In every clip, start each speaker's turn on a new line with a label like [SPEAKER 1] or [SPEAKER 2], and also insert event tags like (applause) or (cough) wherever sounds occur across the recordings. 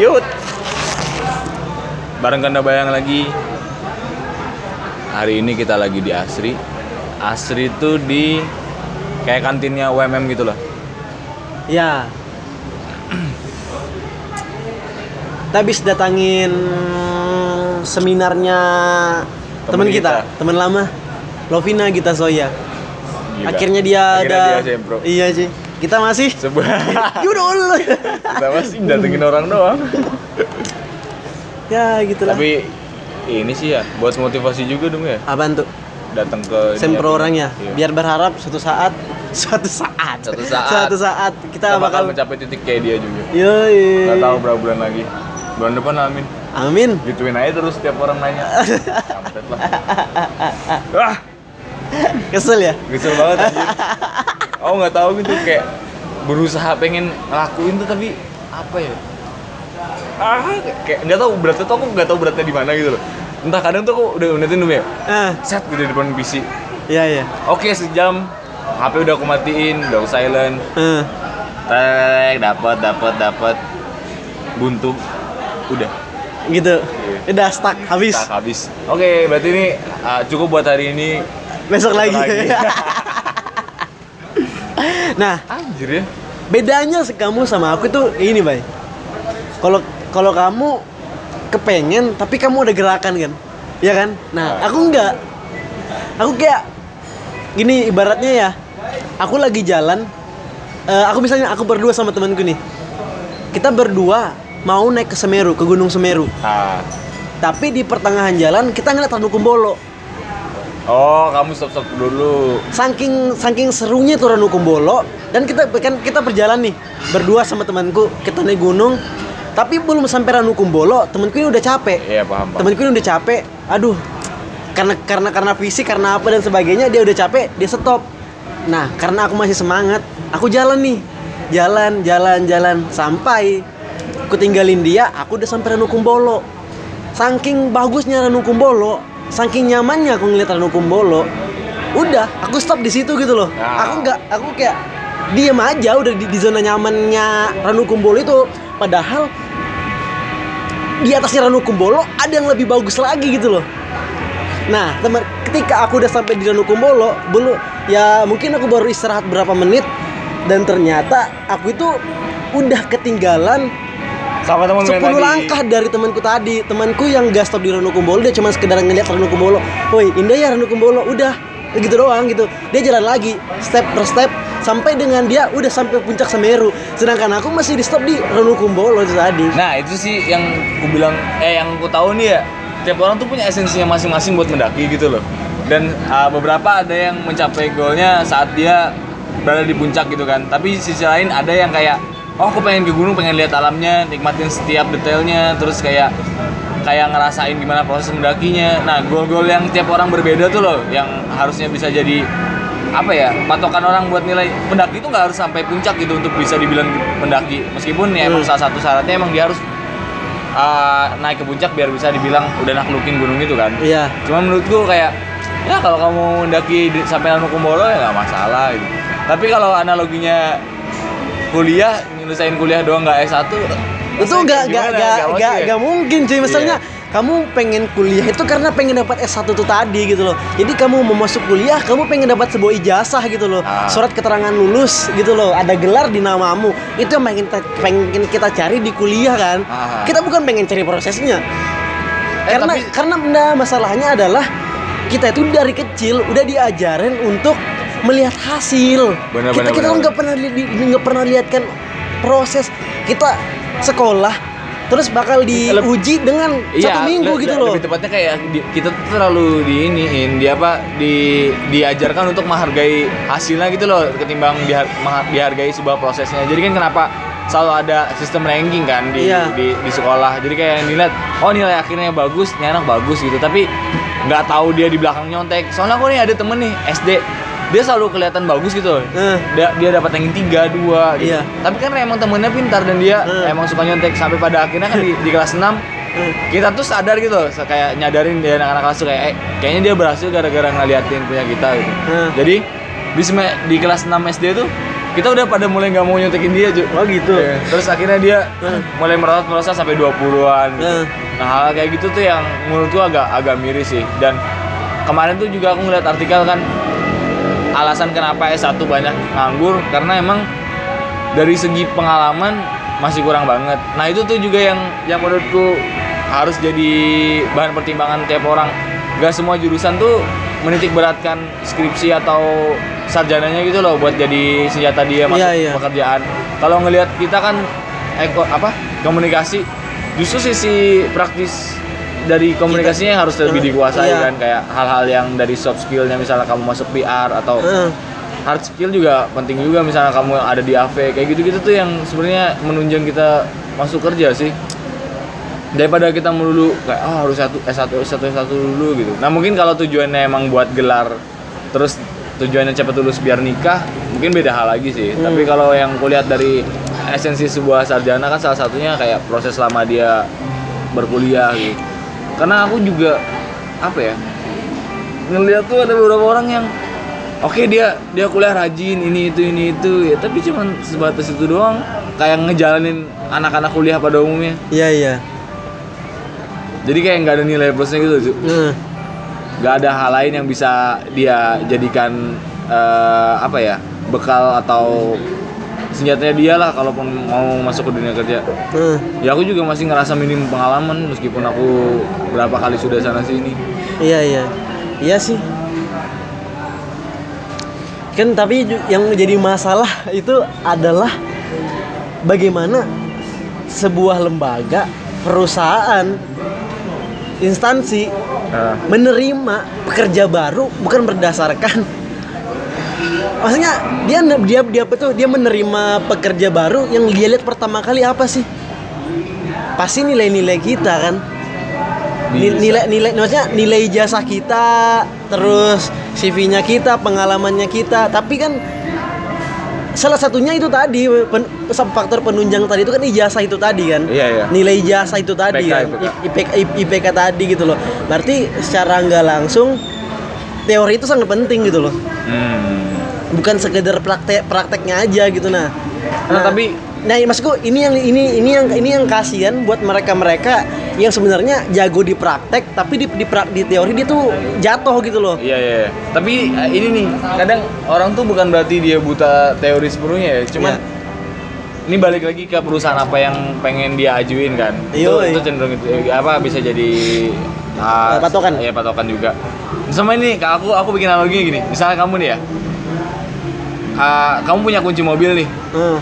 [SPEAKER 1] Yut. Bareng Kanda Bayang lagi. Hari ini kita lagi di Asri. Asri itu di kayak kantinnya UMM gitu loh.
[SPEAKER 2] Ya. Kita habis datangin seminarnya teman
[SPEAKER 1] Temen
[SPEAKER 2] kita,
[SPEAKER 1] kita.
[SPEAKER 2] teman lama. Lovina Gita Soya.
[SPEAKER 1] Gila.
[SPEAKER 2] Akhirnya dia
[SPEAKER 1] Akhirnya
[SPEAKER 2] ada
[SPEAKER 1] dia sempro.
[SPEAKER 2] Iya sih. Kita masih
[SPEAKER 1] Sebuah
[SPEAKER 2] Allah. (laughs)
[SPEAKER 1] kita masih datengin orang doang.
[SPEAKER 2] ya gitulah.
[SPEAKER 1] Tapi ini sih ya buat motivasi juga dong ya
[SPEAKER 2] Apaan tuh?
[SPEAKER 1] datang ke
[SPEAKER 2] Sempro orangnya.
[SPEAKER 1] Iya.
[SPEAKER 2] Biar berharap suatu saat (laughs) suatu saat
[SPEAKER 1] Suatu saat.
[SPEAKER 2] suatu saat kita,
[SPEAKER 1] kita bakal
[SPEAKER 2] bakal
[SPEAKER 1] mencapai titik kayak dia juga.
[SPEAKER 2] Yoi.
[SPEAKER 1] Gak tahu berapa bulan lagi. Bulan depan amin.
[SPEAKER 2] Amin.
[SPEAKER 1] Gituin aja terus tiap orang nanya. (laughs) Kampret lah. Wah,
[SPEAKER 2] Kesel ya?
[SPEAKER 1] Kesel banget anjir. Aku nggak tahu gitu kayak berusaha pengen ngelakuin tuh tapi apa ya? Ah, kayak nggak tahu beratnya tuh aku nggak tahu beratnya di mana gitu loh. Entah kadang tuh aku udah ngeliatin dulu ya,
[SPEAKER 2] Ah,
[SPEAKER 1] set gitu di depan PC.
[SPEAKER 2] iya iya.
[SPEAKER 1] Oke sejam, HP udah aku matiin, udah aku silent.
[SPEAKER 2] Ah.
[SPEAKER 1] Tek, dapat, dapat, dapat. Buntu, udah.
[SPEAKER 2] gitu udah stuck habis
[SPEAKER 1] Tak habis. Oke, berarti ini ah, cukup buat hari ini.
[SPEAKER 2] besok lagi,
[SPEAKER 1] lagi. (laughs)
[SPEAKER 2] nah
[SPEAKER 1] Anjir ya.
[SPEAKER 2] bedanya kamu sama aku tuh ini bay. Kalau kalau kamu kepengen tapi kamu ada gerakan kan? Ya kan? Nah
[SPEAKER 1] Ah.
[SPEAKER 2] aku enggak aku kayak gini ibaratnya ya aku lagi jalan eh, aku misalnya aku berdua sama temanku nih. Kita berdua mau naik ke Semeru ke Gunung Semeru.
[SPEAKER 1] Ah.
[SPEAKER 2] tapi di pertengahan jalan kita ngeliat Ranu Kumbolo
[SPEAKER 1] Oh, kamu stop-stop dulu.
[SPEAKER 2] saking saking serunya tuh Ranu Kumbolo. Dan kita kan kita berjalan nih berdua sama temanku kita naik gunung. Tapi belum sampai Ranu Kumbolo temanku ini udah capek.
[SPEAKER 1] Iya, paham, paham.
[SPEAKER 2] temanku ini udah capek. Aduh karena karena karena fisik karena apa dan sebagainya dia udah capek dia stop. Nah karena aku masih semangat aku jalan nih. Jalan jalan jalan. Sampai aku tinggalin dia aku udah sampai Ranu Kumbolo. Saking bagusnya Ranu Kumbolo saking nyamannya aku ngeliat Ranu Kumbolo udah aku stop di situ gitu loh
[SPEAKER 1] Ah.
[SPEAKER 2] aku nggak aku kayak diem aja udah di, di zona nyamannya Ranu Kumbolo itu padahal di atasnya Ranu Kumbolo ada yang lebih bagus lagi gitu loh. Nah, teman, ketika aku udah sampai di Ranu Kumbolo, belum ya mungkin aku baru istirahat berapa menit dan ternyata aku itu udah ketinggalan
[SPEAKER 1] Sama teman
[SPEAKER 2] 10 langkah dari temanku tadi. Temanku yang gak stop di Ranu Kumbolo, dia cuma sekedar ngeliat Ranu Kumbolo. Woi, indah ya Ranu Kumbolo. Udah, gitu doang gitu. Dia jalan lagi, step per step sampai dengan dia udah sampai puncak Semeru. Sedangkan aku masih di stop di Ranu Kumbolo itu tadi.
[SPEAKER 1] Nah, itu sih yang ku bilang eh yang ku tahu nih ya, tiap orang tuh punya esensinya masing-masing buat mendaki gitu loh. Dan ah, beberapa ada yang mencapai goalnya saat dia berada di puncak gitu kan. Tapi sisi lain ada yang kayak oh aku pengen ke gunung, pengen lihat alamnya, nikmatin setiap detailnya, terus kayak kayak ngerasain gimana proses mendakinya. Nah, goal-goal yang tiap orang berbeda tuh loh, yang harusnya bisa jadi apa ya patokan orang buat nilai pendaki itu nggak harus sampai puncak gitu untuk bisa dibilang pendaki meskipun ya emang
[SPEAKER 2] Hmm.
[SPEAKER 1] salah satu syaratnya emang dia harus uh, naik ke puncak biar bisa dibilang udah naklukin gunung itu kan
[SPEAKER 2] Iya.
[SPEAKER 1] cuman menurutku kayak ya kalau kamu mendaki sampai Kumbolo ya nggak masalah gitu tapi kalau analoginya kuliah nyelesain kuliah doang nggak S1
[SPEAKER 2] itu nggak nggak nggak
[SPEAKER 1] ya?
[SPEAKER 2] nggak mungkin cuy misalnya
[SPEAKER 1] Iya.
[SPEAKER 2] kamu pengen kuliah itu karena pengen dapat S1 tuh tadi gitu loh jadi kamu mau masuk kuliah kamu pengen dapat sebuah ijazah gitu loh
[SPEAKER 1] Ah.
[SPEAKER 2] surat keterangan lulus gitu loh ada gelar di namamu itu yang pengen kita, pengen kita cari di kuliah kan
[SPEAKER 1] Ah.
[SPEAKER 2] kita bukan pengen cari prosesnya
[SPEAKER 1] Eh,
[SPEAKER 2] karena
[SPEAKER 1] tapi-
[SPEAKER 2] karena nah, masalahnya adalah kita itu dari kecil udah diajarin untuk melihat hasil.
[SPEAKER 1] Benar,
[SPEAKER 2] kita
[SPEAKER 1] benar,
[SPEAKER 2] kita
[SPEAKER 1] benar,
[SPEAKER 2] nggak pernah nggak pernah lihat kan proses kita sekolah terus bakal diuji dengan satu minggu gitu loh.
[SPEAKER 1] Lebih tepatnya kayak di- kita tuh terlalu diiniin, di apa di diajarkan untuk menghargai hasilnya gitu loh ketimbang dihar- dihargai sebuah prosesnya. Jadi kan kenapa selalu ada sistem ranking kan di,
[SPEAKER 2] Iya.
[SPEAKER 1] di di sekolah. Jadi kayak yang dilihat, oh nilai akhirnya bagus, ini anak bagus gitu. Tapi nggak tahu dia di belakang nyontek. Soalnya aku nih ada temen nih SD, dia selalu kelihatan bagus gitu loh.
[SPEAKER 2] Eh.
[SPEAKER 1] Dia, dia dapat ranking 3, 2 gitu.
[SPEAKER 2] Iya.
[SPEAKER 1] Tapi kan emang temennya pintar dan dia
[SPEAKER 2] Eh.
[SPEAKER 1] emang suka nyontek sampai pada akhirnya kan di, di kelas 6
[SPEAKER 2] Eh.
[SPEAKER 1] kita tuh sadar gitu loh, kayak nyadarin dia anak-anak kelas tuh kayak eh, kayaknya dia berhasil gara-gara ngeliatin punya kita gitu.
[SPEAKER 2] Hmm.
[SPEAKER 1] Jadi di di kelas 6 SD tuh kita udah pada mulai nggak mau nyontekin dia cuy
[SPEAKER 2] Oh gitu.
[SPEAKER 1] Iya. terus akhirnya dia
[SPEAKER 2] Hmm.
[SPEAKER 1] mulai merosot merosot sampai 20-an gitu.
[SPEAKER 2] Hmm.
[SPEAKER 1] nah hal kayak gitu tuh yang menurutku agak agak miris sih dan kemarin tuh juga aku ngeliat artikel kan alasan kenapa S1 banyak nganggur karena emang dari segi pengalaman masih kurang banget. Nah itu tuh juga yang yang menurutku harus jadi bahan pertimbangan tiap orang. Gak semua jurusan tuh menitik beratkan skripsi atau sarjananya gitu loh buat jadi senjata dia masuk
[SPEAKER 2] Iya, iya.
[SPEAKER 1] pekerjaan. Kalau ngelihat kita kan eko apa komunikasi justru sisi praktis dari komunikasinya yang harus lebih
[SPEAKER 2] Eh,
[SPEAKER 1] dikuasai
[SPEAKER 2] iya.
[SPEAKER 1] kan kayak hal-hal yang dari soft skillnya misalnya kamu masuk PR atau
[SPEAKER 2] Heeh.
[SPEAKER 1] hard skill juga penting juga misalnya kamu yang ada di AV kayak gitu-gitu tuh yang sebenarnya menunjang kita masuk kerja sih daripada kita melulu kayak ah harus satu S1 S1 S1 dulu gitu. Nah, mungkin kalau tujuannya emang buat gelar terus tujuannya cepat lulus biar nikah, mungkin beda hal lagi sih.
[SPEAKER 2] Hmm.
[SPEAKER 1] Tapi kalau yang kulihat dari esensi sebuah sarjana kan salah satunya kayak proses lama dia berkuliah gitu. Karena aku juga apa ya? ngeliat tuh ada beberapa orang yang oke dia dia kuliah rajin ini itu ini itu ya tapi cuman sebatas itu doang kayak ngejalanin anak-anak kuliah pada umumnya
[SPEAKER 2] Iya iya.
[SPEAKER 1] jadi kayak nggak ada nilai plusnya gitu nggak ada hal lain yang bisa dia jadikan eh, apa ya bekal atau senjatanya dia lah kalaupun mau masuk ke dunia kerja
[SPEAKER 2] Heeh.
[SPEAKER 1] ya aku juga masih ngerasa minim pengalaman meskipun aku berapa kali sudah sana sini
[SPEAKER 2] Iya iya. Iya sih. Kan tapi yang menjadi masalah (laughs) itu adalah bagaimana sebuah lembaga, perusahaan, instansi
[SPEAKER 1] Nah,
[SPEAKER 2] menerima pekerja baru bukan berdasarkan maksudnya dia dia dia apa tuh dia menerima pekerja baru yang dia lihat pertama kali apa sih pasti nilai-nilai kita kan Ni-
[SPEAKER 1] Bisa.
[SPEAKER 2] nilai nilai maksudnya nilai jasa kita terus CV-nya kita pengalamannya kita tapi kan salah satunya itu tadi pen- faktor penunjang tadi itu kan ijazah itu tadi kan
[SPEAKER 1] Iya, iya.
[SPEAKER 2] nilai ijazah itu tadi
[SPEAKER 1] IPK,
[SPEAKER 2] kan
[SPEAKER 1] IPK.
[SPEAKER 2] IPK, IPK tadi gitu loh berarti secara nggak langsung teori itu sangat penting gitu loh
[SPEAKER 1] hmm.
[SPEAKER 2] Bukan sekedar praktek prakteknya aja gitu nah
[SPEAKER 1] Nah, tapi
[SPEAKER 2] nah maksudku ini yang ini ini yang ini yang kasihan buat mereka mereka yang sebenarnya jago di praktek tapi di di, prak- di teori dia tuh jatuh gitu loh
[SPEAKER 1] Iya iya. iya. Tapi eh, ini nih, kadang orang tuh bukan berarti dia buta teori sepenuhnya ya. Cuman
[SPEAKER 2] Iya.
[SPEAKER 1] ini balik lagi ke perusahaan apa yang pengen dia ajuin kan.
[SPEAKER 2] Iya,
[SPEAKER 1] itu, itu
[SPEAKER 2] iya.
[SPEAKER 1] cenderung itu eh, apa bisa jadi
[SPEAKER 2] Eh, patokan.
[SPEAKER 1] Iya patokan juga. Sama ini, aku aku bikin analogi gini. Misalnya kamu nih ya. Ah, kamu punya kunci mobil nih.
[SPEAKER 2] Heeh.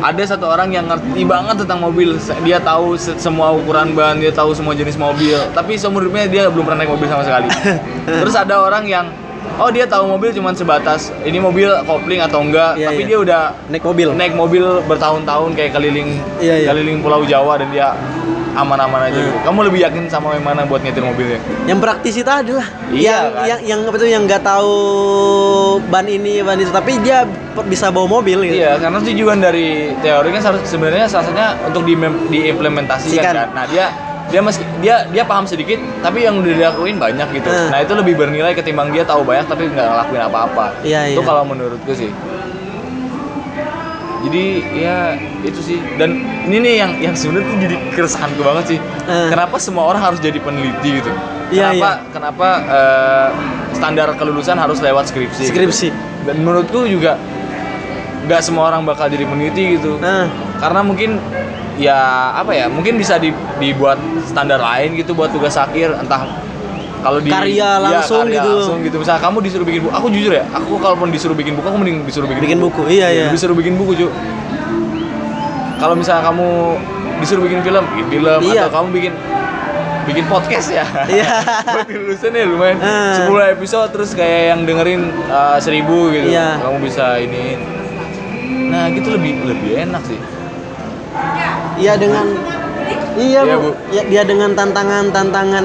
[SPEAKER 1] Ada satu orang yang ngerti banget tentang mobil. Dia tahu se- semua ukuran ban, dia tahu semua jenis mobil. Tapi seumur hidupnya dia belum pernah naik mobil sama sekali. (laughs) Terus ada orang yang oh dia tahu mobil cuman sebatas ini mobil kopling atau enggak,
[SPEAKER 2] Iya,
[SPEAKER 1] tapi
[SPEAKER 2] iya.
[SPEAKER 1] dia udah
[SPEAKER 2] naik mobil
[SPEAKER 1] naik mobil bertahun-tahun kayak keliling
[SPEAKER 2] Iya, iya.
[SPEAKER 1] keliling Pulau Jawa dan dia aman-aman aja
[SPEAKER 2] Hmm.
[SPEAKER 1] gitu. Kamu lebih yakin sama yang mana buat nyetir mobilnya?
[SPEAKER 2] yang praktis itu adalah
[SPEAKER 1] Iya,
[SPEAKER 2] yang
[SPEAKER 1] kan?
[SPEAKER 2] yang yang apa tuh yang nggak tahu ban ini ban itu tapi dia bisa bawa mobil gitu
[SPEAKER 1] Iya, karena tujuan dari teori kan sebenarnya salah untuk di diimplementasikan
[SPEAKER 2] Sikan.
[SPEAKER 1] kan. Nah, dia dia meski dia dia paham sedikit, tapi yang udah dilakuin banyak gitu.
[SPEAKER 2] Hmm.
[SPEAKER 1] Nah, itu lebih bernilai ketimbang dia tahu banyak tapi nggak ngelakuin apa-apa.
[SPEAKER 2] Iya,
[SPEAKER 1] Itu
[SPEAKER 2] iya.
[SPEAKER 1] kalau menurutku sih. Jadi ya itu sih dan ini nih yang yang sebenarnya tuh jadi keresahanku banget sih.
[SPEAKER 2] Hmm.
[SPEAKER 1] Kenapa semua orang harus jadi peneliti gitu?
[SPEAKER 2] Iya,
[SPEAKER 1] kenapa kenapa eh, standar kelulusan harus lewat skripsi? gitu?
[SPEAKER 2] skripsi
[SPEAKER 1] dan menurutku juga nggak semua orang bakal jadi peneliti gitu
[SPEAKER 2] nah
[SPEAKER 1] karena mungkin ya apa ya mungkin bisa di- dibuat standar lain gitu buat tugas akhir entah kalau di
[SPEAKER 2] Karya
[SPEAKER 1] iya,
[SPEAKER 2] langsung
[SPEAKER 1] karya
[SPEAKER 2] gitu.
[SPEAKER 1] langsung gitu misalnya kamu disuruh bikin buku aku jujur ya aku kalaupun disuruh bikin buku aku mending disuruh bikin,
[SPEAKER 2] Bikin buku, iya, iya.
[SPEAKER 1] disuruh bikin buku cuy kalau misalnya kamu disuruh bikin film bikin film
[SPEAKER 2] Iya.
[SPEAKER 1] atau kamu bikin bikin podcast ya
[SPEAKER 2] Iya. (laughs)
[SPEAKER 1] buat lulusan ya lumayan
[SPEAKER 2] Ah.
[SPEAKER 1] 10 episode terus kayak yang dengerin uh, seribu gitu
[SPEAKER 2] Iya.
[SPEAKER 1] kamu bisa ini nah gitu lebih lebih enak sih
[SPEAKER 2] iya dengan iya,
[SPEAKER 1] Iya,
[SPEAKER 2] bu.
[SPEAKER 1] Bu.
[SPEAKER 2] Ya, dia dengan tantangan tantangan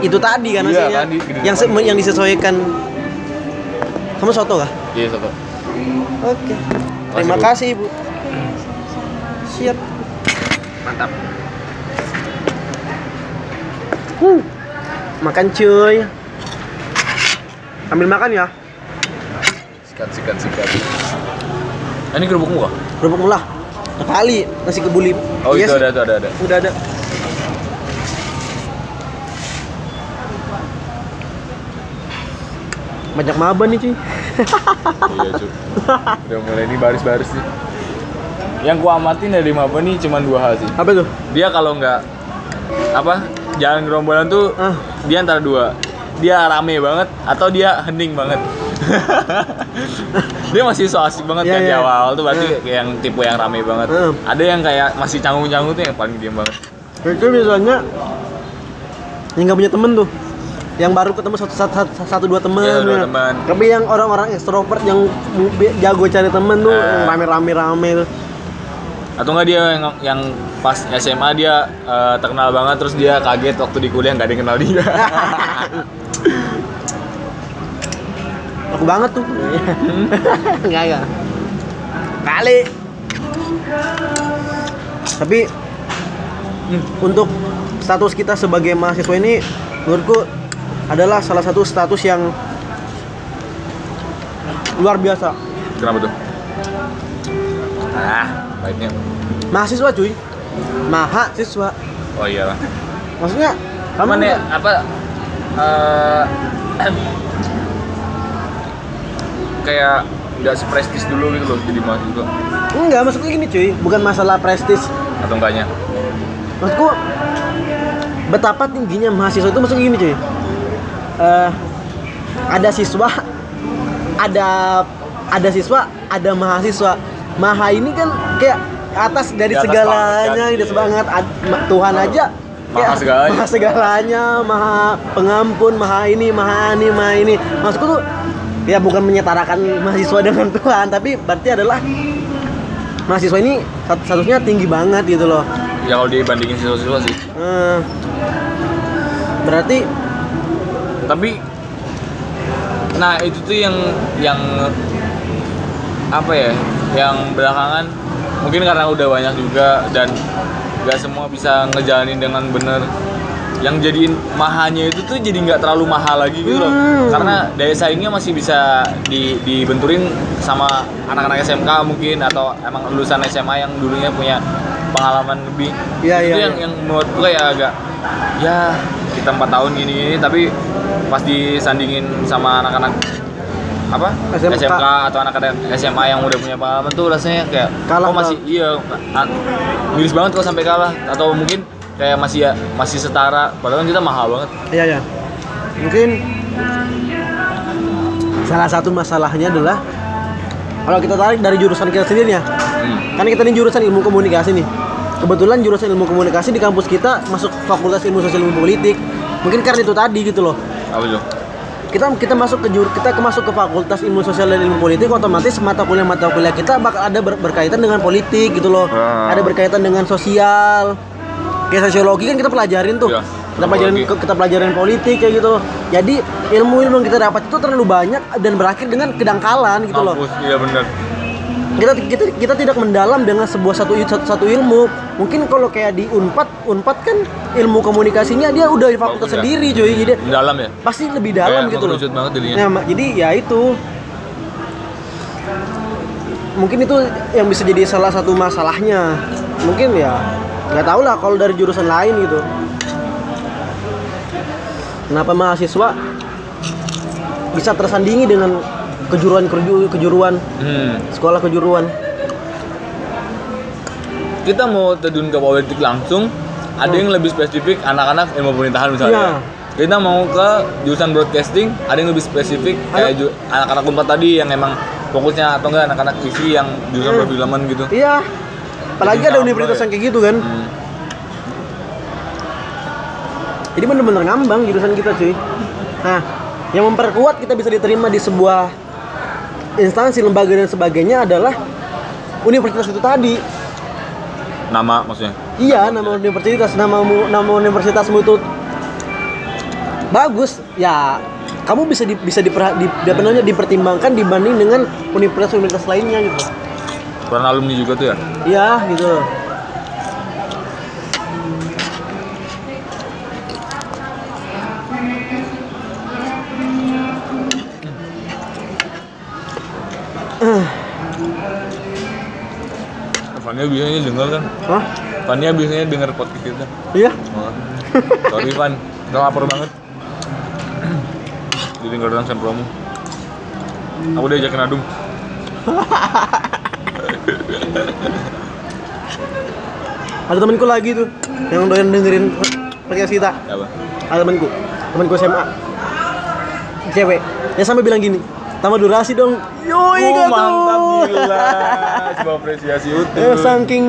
[SPEAKER 2] itu tadi kan
[SPEAKER 1] Iya,
[SPEAKER 2] maksudnya?
[SPEAKER 1] tadi, gede
[SPEAKER 2] yang
[SPEAKER 1] banget.
[SPEAKER 2] yang disesuaikan. Kamu soto kah?
[SPEAKER 1] Iya soto.
[SPEAKER 2] Oke. Terima
[SPEAKER 1] Bu.
[SPEAKER 2] kasih ibu siap.
[SPEAKER 1] Mantap.
[SPEAKER 2] Hmm. makan cuy. Ambil makan ya.
[SPEAKER 1] Sikat sikat sikat. Ini kerupuk muka?
[SPEAKER 2] kerupuk mulah kali nasi kebuli.
[SPEAKER 1] Oh
[SPEAKER 2] Iya
[SPEAKER 1] itu ada, itu ada, ada.
[SPEAKER 2] udah ada banyak maba nih cuy
[SPEAKER 1] iya cuy. Udah mulai ini baris-baris nih. Yang gua amatin dari Maba nih cuma dua hal sih.
[SPEAKER 2] apa tuh
[SPEAKER 1] Dia kalau nggak apa jalan gerombolan tuh
[SPEAKER 2] ah
[SPEAKER 1] dia antara dua. Dia rame banget atau dia hening banget. (laughs) dia masih so asik banget
[SPEAKER 2] Iya,
[SPEAKER 1] kan di
[SPEAKER 2] iya.
[SPEAKER 1] awal tuh berarti kayak yang tipe yang rame banget.
[SPEAKER 2] Iya.
[SPEAKER 1] Ada yang kayak masih canggung-canggung tuh yang paling diam banget.
[SPEAKER 2] itu biasanya yang nggak punya temen tuh yang baru ketemu satu satu, satu, satu dua temen
[SPEAKER 1] dua
[SPEAKER 2] ya.
[SPEAKER 1] teman.
[SPEAKER 2] tapi yang orang-orang ekstrovert yang jago cari temen tuh
[SPEAKER 1] Eh.
[SPEAKER 2] rame-rame rame tuh
[SPEAKER 1] Atau enggak dia yang yang pas SMA dia eh, terkenal banget terus dia kaget waktu di kuliah nggak ada yang kenal dia. (laughs)
[SPEAKER 2] aku banget tuh (laughs) enggak enggak kali tapi untuk status kita sebagai mahasiswa ini menurutku adalah salah satu status yang luar biasa.
[SPEAKER 1] Kenapa tuh? Ah, baiknya.
[SPEAKER 2] mahasiswa cuy. Mahasiswa.
[SPEAKER 1] Oh iyalah.
[SPEAKER 2] maksudnya kamu
[SPEAKER 1] ya apa eh (clears throat) kayak nggak seprestis dulu gitu loh jadi mahasiswa.
[SPEAKER 2] Enggak maksudnya gini cuy. Bukan masalah prestis.
[SPEAKER 1] Atau enggaknya?
[SPEAKER 2] Maksudku betapa tingginya mahasiswa itu maksudnya gini cuy Eh, ada siswa ada ada siswa ada mahasiswa. Maha ini kan kayak atas dari
[SPEAKER 1] atas
[SPEAKER 2] segalanya
[SPEAKER 1] banget
[SPEAKER 2] di atas
[SPEAKER 1] iya.
[SPEAKER 2] banget Tuhan aja
[SPEAKER 1] Maha
[SPEAKER 2] ya,
[SPEAKER 1] segalanya.
[SPEAKER 2] maha segalanya maha pengampun maha ini maha ini maha ini. Maksudku tuh ya bukan menyetarakan mahasiswa dengan Tuhan tapi berarti adalah mahasiswa ini stat- statusnya tinggi banget gitu loh.
[SPEAKER 1] Ya kalau dibandingin siswa-siswa sih.
[SPEAKER 2] Eh, berarti
[SPEAKER 1] tapi nah itu tuh yang yang apa ya yang belakangan mungkin karena udah banyak juga dan nggak semua bisa ngejalanin dengan bener yang jadiin mahanya itu tuh jadi nggak terlalu mahal lagi gitu loh
[SPEAKER 2] Hmm.
[SPEAKER 1] karena daya saingnya masih bisa di, dibenturin sama anak-anak SMK mungkin atau emang lulusan SMA yang dulunya punya pengalaman lebih
[SPEAKER 2] Iya,
[SPEAKER 1] itu
[SPEAKER 2] iya,
[SPEAKER 1] yang
[SPEAKER 2] iya.
[SPEAKER 1] yang menurut gue ya agak ya kita empat tahun gini gini tapi pas disandingin sama anak-anak apa
[SPEAKER 2] SMK.
[SPEAKER 1] SMK atau anak-anak SMA yang udah punya pengalaman tuh rasanya kayak
[SPEAKER 2] Kalah,
[SPEAKER 1] kok masih iya a- miris banget kalau sampai kalah atau mungkin kayak masih ya masih setara padahal kan kita mahal banget
[SPEAKER 2] Iya ya. Mungkin salah satu masalahnya adalah kalau kita tarik dari jurusan kita sendiri ya.
[SPEAKER 1] hmm.
[SPEAKER 2] Kan kita ini jurusan ilmu komunikasi nih. Kebetulan jurusan ilmu komunikasi di kampus kita masuk Fakultas Ilmu Sosial Ilmu Politik. Mungkin karena itu tadi gitu loh.
[SPEAKER 1] apa tuh
[SPEAKER 2] Kita kita masuk ke jur, kita ke masuk ke Fakultas Ilmu Sosial dan Ilmu Politik otomatis mata kuliah mata kuliah kita bakal ada ber- berkaitan dengan politik gitu loh.
[SPEAKER 1] Ah.
[SPEAKER 2] Ada berkaitan dengan sosial. Kayak sosiologi kan kita pelajarin tuh.
[SPEAKER 1] Iya,
[SPEAKER 2] kita pelajarin kita pelajarin politik kayak gitu. Jadi ilmu-ilmu yang kita dapat itu terlalu banyak dan berakhir dengan kedangkalan gitu loh.
[SPEAKER 1] mampus iya bener
[SPEAKER 2] Kita kita kita tidak mendalam dengan sebuah satu satu, satu ilmu. Mungkin kalau kayak di Unpad, Unpad kan ilmu komunikasinya dia udah di fakultas
[SPEAKER 1] ya.
[SPEAKER 2] sendiri cuy. Jadi
[SPEAKER 1] dalam ya
[SPEAKER 2] pasti lebih dalam
[SPEAKER 1] Kayak
[SPEAKER 2] gitu loh.
[SPEAKER 1] banget
[SPEAKER 2] Nah, jadi ya itu mungkin itu yang bisa jadi salah satu masalahnya. Mungkin ya nggak tahu lah kalau dari jurusan lain gitu. Kenapa mahasiswa bisa tersandingi dengan kejuruan keju- kejuruan
[SPEAKER 1] hmm.
[SPEAKER 2] sekolah kejuruan?
[SPEAKER 1] kita mau terjun ke politik langsung ada yang lebih spesifik anak-anak ilmu pemerintahan misalnya
[SPEAKER 2] Iya.
[SPEAKER 1] kita mau ke jurusan broadcasting ada yang lebih spesifik kayak anak-anak unpad tadi yang emang fokusnya atau enggak anak-anak isi yang jurusan
[SPEAKER 2] Hmm.
[SPEAKER 1] perfilman gitu
[SPEAKER 2] Iya. Apalagi
[SPEAKER 1] Jadi
[SPEAKER 2] ada universitas
[SPEAKER 1] ya.
[SPEAKER 2] yang kayak gitu kan.
[SPEAKER 1] Hmm.
[SPEAKER 2] Jadi bener-bener ngambang jurusan kita cuy. Nah, yang memperkuat kita bisa diterima di sebuah instansi, lembaga dan sebagainya adalah universitas itu tadi.
[SPEAKER 1] nama maksudnya
[SPEAKER 2] Iya, nama universitas, namamu, nama universitasmu itu bagus. Ya, kamu bisa di, bisa diper, di, namanya, dipertimbangkan dibanding dengan universitas-universitas lainnya gitu.
[SPEAKER 1] peran alumni juga tuh ya
[SPEAKER 2] Iya, gitu.
[SPEAKER 1] Fania biasanya denger kan.
[SPEAKER 2] Hah?
[SPEAKER 1] Fania biasanya denger podcast kita.
[SPEAKER 2] Iya?
[SPEAKER 1] Oh. Sorry Van, udah lapar banget. (clears throat) Jadi nggak dalam promo. Aku udah ajakin adum. (laughs)
[SPEAKER 2] Ada temanku lagi tuh yang doyan dengerin podcast kita.
[SPEAKER 1] Apa?
[SPEAKER 2] Ada temanku, temanku SMA. Cewek. Dia sampai bilang gini, tambah durasi dong. Yoi
[SPEAKER 1] Oh,
[SPEAKER 2] kan
[SPEAKER 1] mantap
[SPEAKER 2] tuh.
[SPEAKER 1] gila. Sebuah apresiasi utuh.
[SPEAKER 2] Eh, saking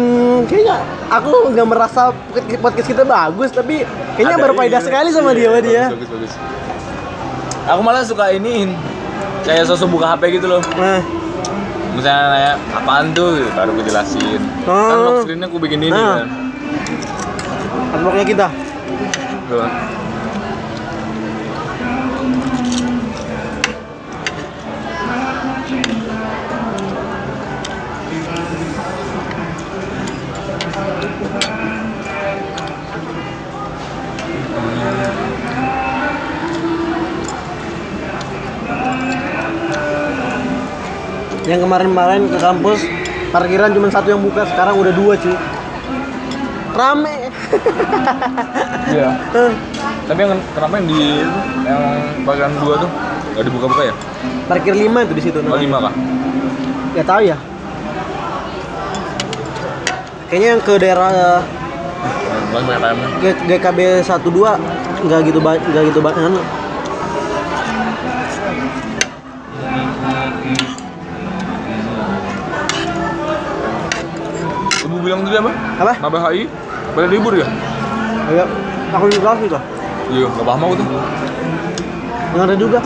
[SPEAKER 2] kayaknya aku nggak merasa podcast kita bagus tapi kayaknya
[SPEAKER 1] Ada
[SPEAKER 2] berfaedah
[SPEAKER 1] ini.
[SPEAKER 2] sekali sama dia
[SPEAKER 1] Iya,
[SPEAKER 2] sama dia.
[SPEAKER 1] Bagus, bagus. Aku malah suka ini kayak sosok buka HP gitu loh.
[SPEAKER 2] Nah,
[SPEAKER 1] Misalnya nanya apaan tuh, gitu, baru gue jelasin. Kan
[SPEAKER 2] Oh.
[SPEAKER 1] lock screennya gue bikin ini
[SPEAKER 2] Ah.
[SPEAKER 1] kan.
[SPEAKER 2] advoknya kita.
[SPEAKER 1] Tuh.
[SPEAKER 2] Yang kemarin-kemarin ke kampus parkiran cuma satu yang buka, sekarang udah dua cuy. Rame. (laughs)
[SPEAKER 1] Iya. Tapi yang kenapa yang di yang bagian dua tuh nggak dibuka-buka ya?
[SPEAKER 2] Parkir lima itu di situ.
[SPEAKER 1] Oh lima kah?
[SPEAKER 2] Ya tahu ya. Kayaknya yang ke daerah eh,
[SPEAKER 1] Banyak banyak
[SPEAKER 2] GKB 12 nggak gitu nggak gitu banget.
[SPEAKER 1] Bilang tadi apa?
[SPEAKER 2] Apa?
[SPEAKER 1] Mabah HI pada libur ya?
[SPEAKER 2] Ya, aku juga sih tuh.
[SPEAKER 1] Iya, nggak paham aku tuh.
[SPEAKER 2] Yang ada juga.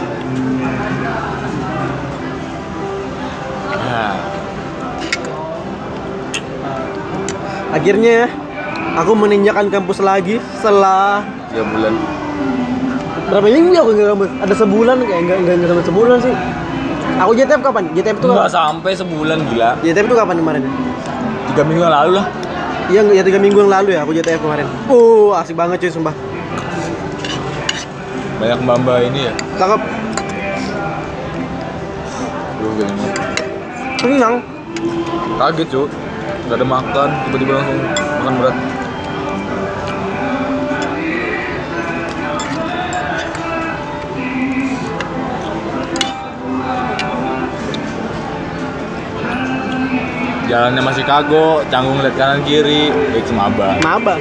[SPEAKER 1] Nah,
[SPEAKER 2] Akhirnya aku meninjakan kampus lagi setelah
[SPEAKER 1] tiga bulan.
[SPEAKER 2] berapa minggu aku nggak kampus? Ada sebulan kayak enggak enggak enggak sampai sebulan sih. Aku JTF kapan? JTF itu
[SPEAKER 1] Nggak
[SPEAKER 2] kapan?
[SPEAKER 1] sampai sebulan gila.
[SPEAKER 2] JTF itu kapan kemarin?
[SPEAKER 1] Tiga minggu yang lalu lah.
[SPEAKER 2] Iya, ya tiga minggu yang lalu ya aku JTF kemarin. Oh, asik banget cuy, sumpah.
[SPEAKER 1] Banyak mbak-mbak ini ya.
[SPEAKER 2] Cakep.
[SPEAKER 1] Duh, banget.
[SPEAKER 2] Kenyang.
[SPEAKER 1] Kaget cuy. Gak ada makan, tiba-tiba langsung makan berat. Jalannya masih kago, canggung lihat kanan kiri, baik semaba.
[SPEAKER 2] Maba.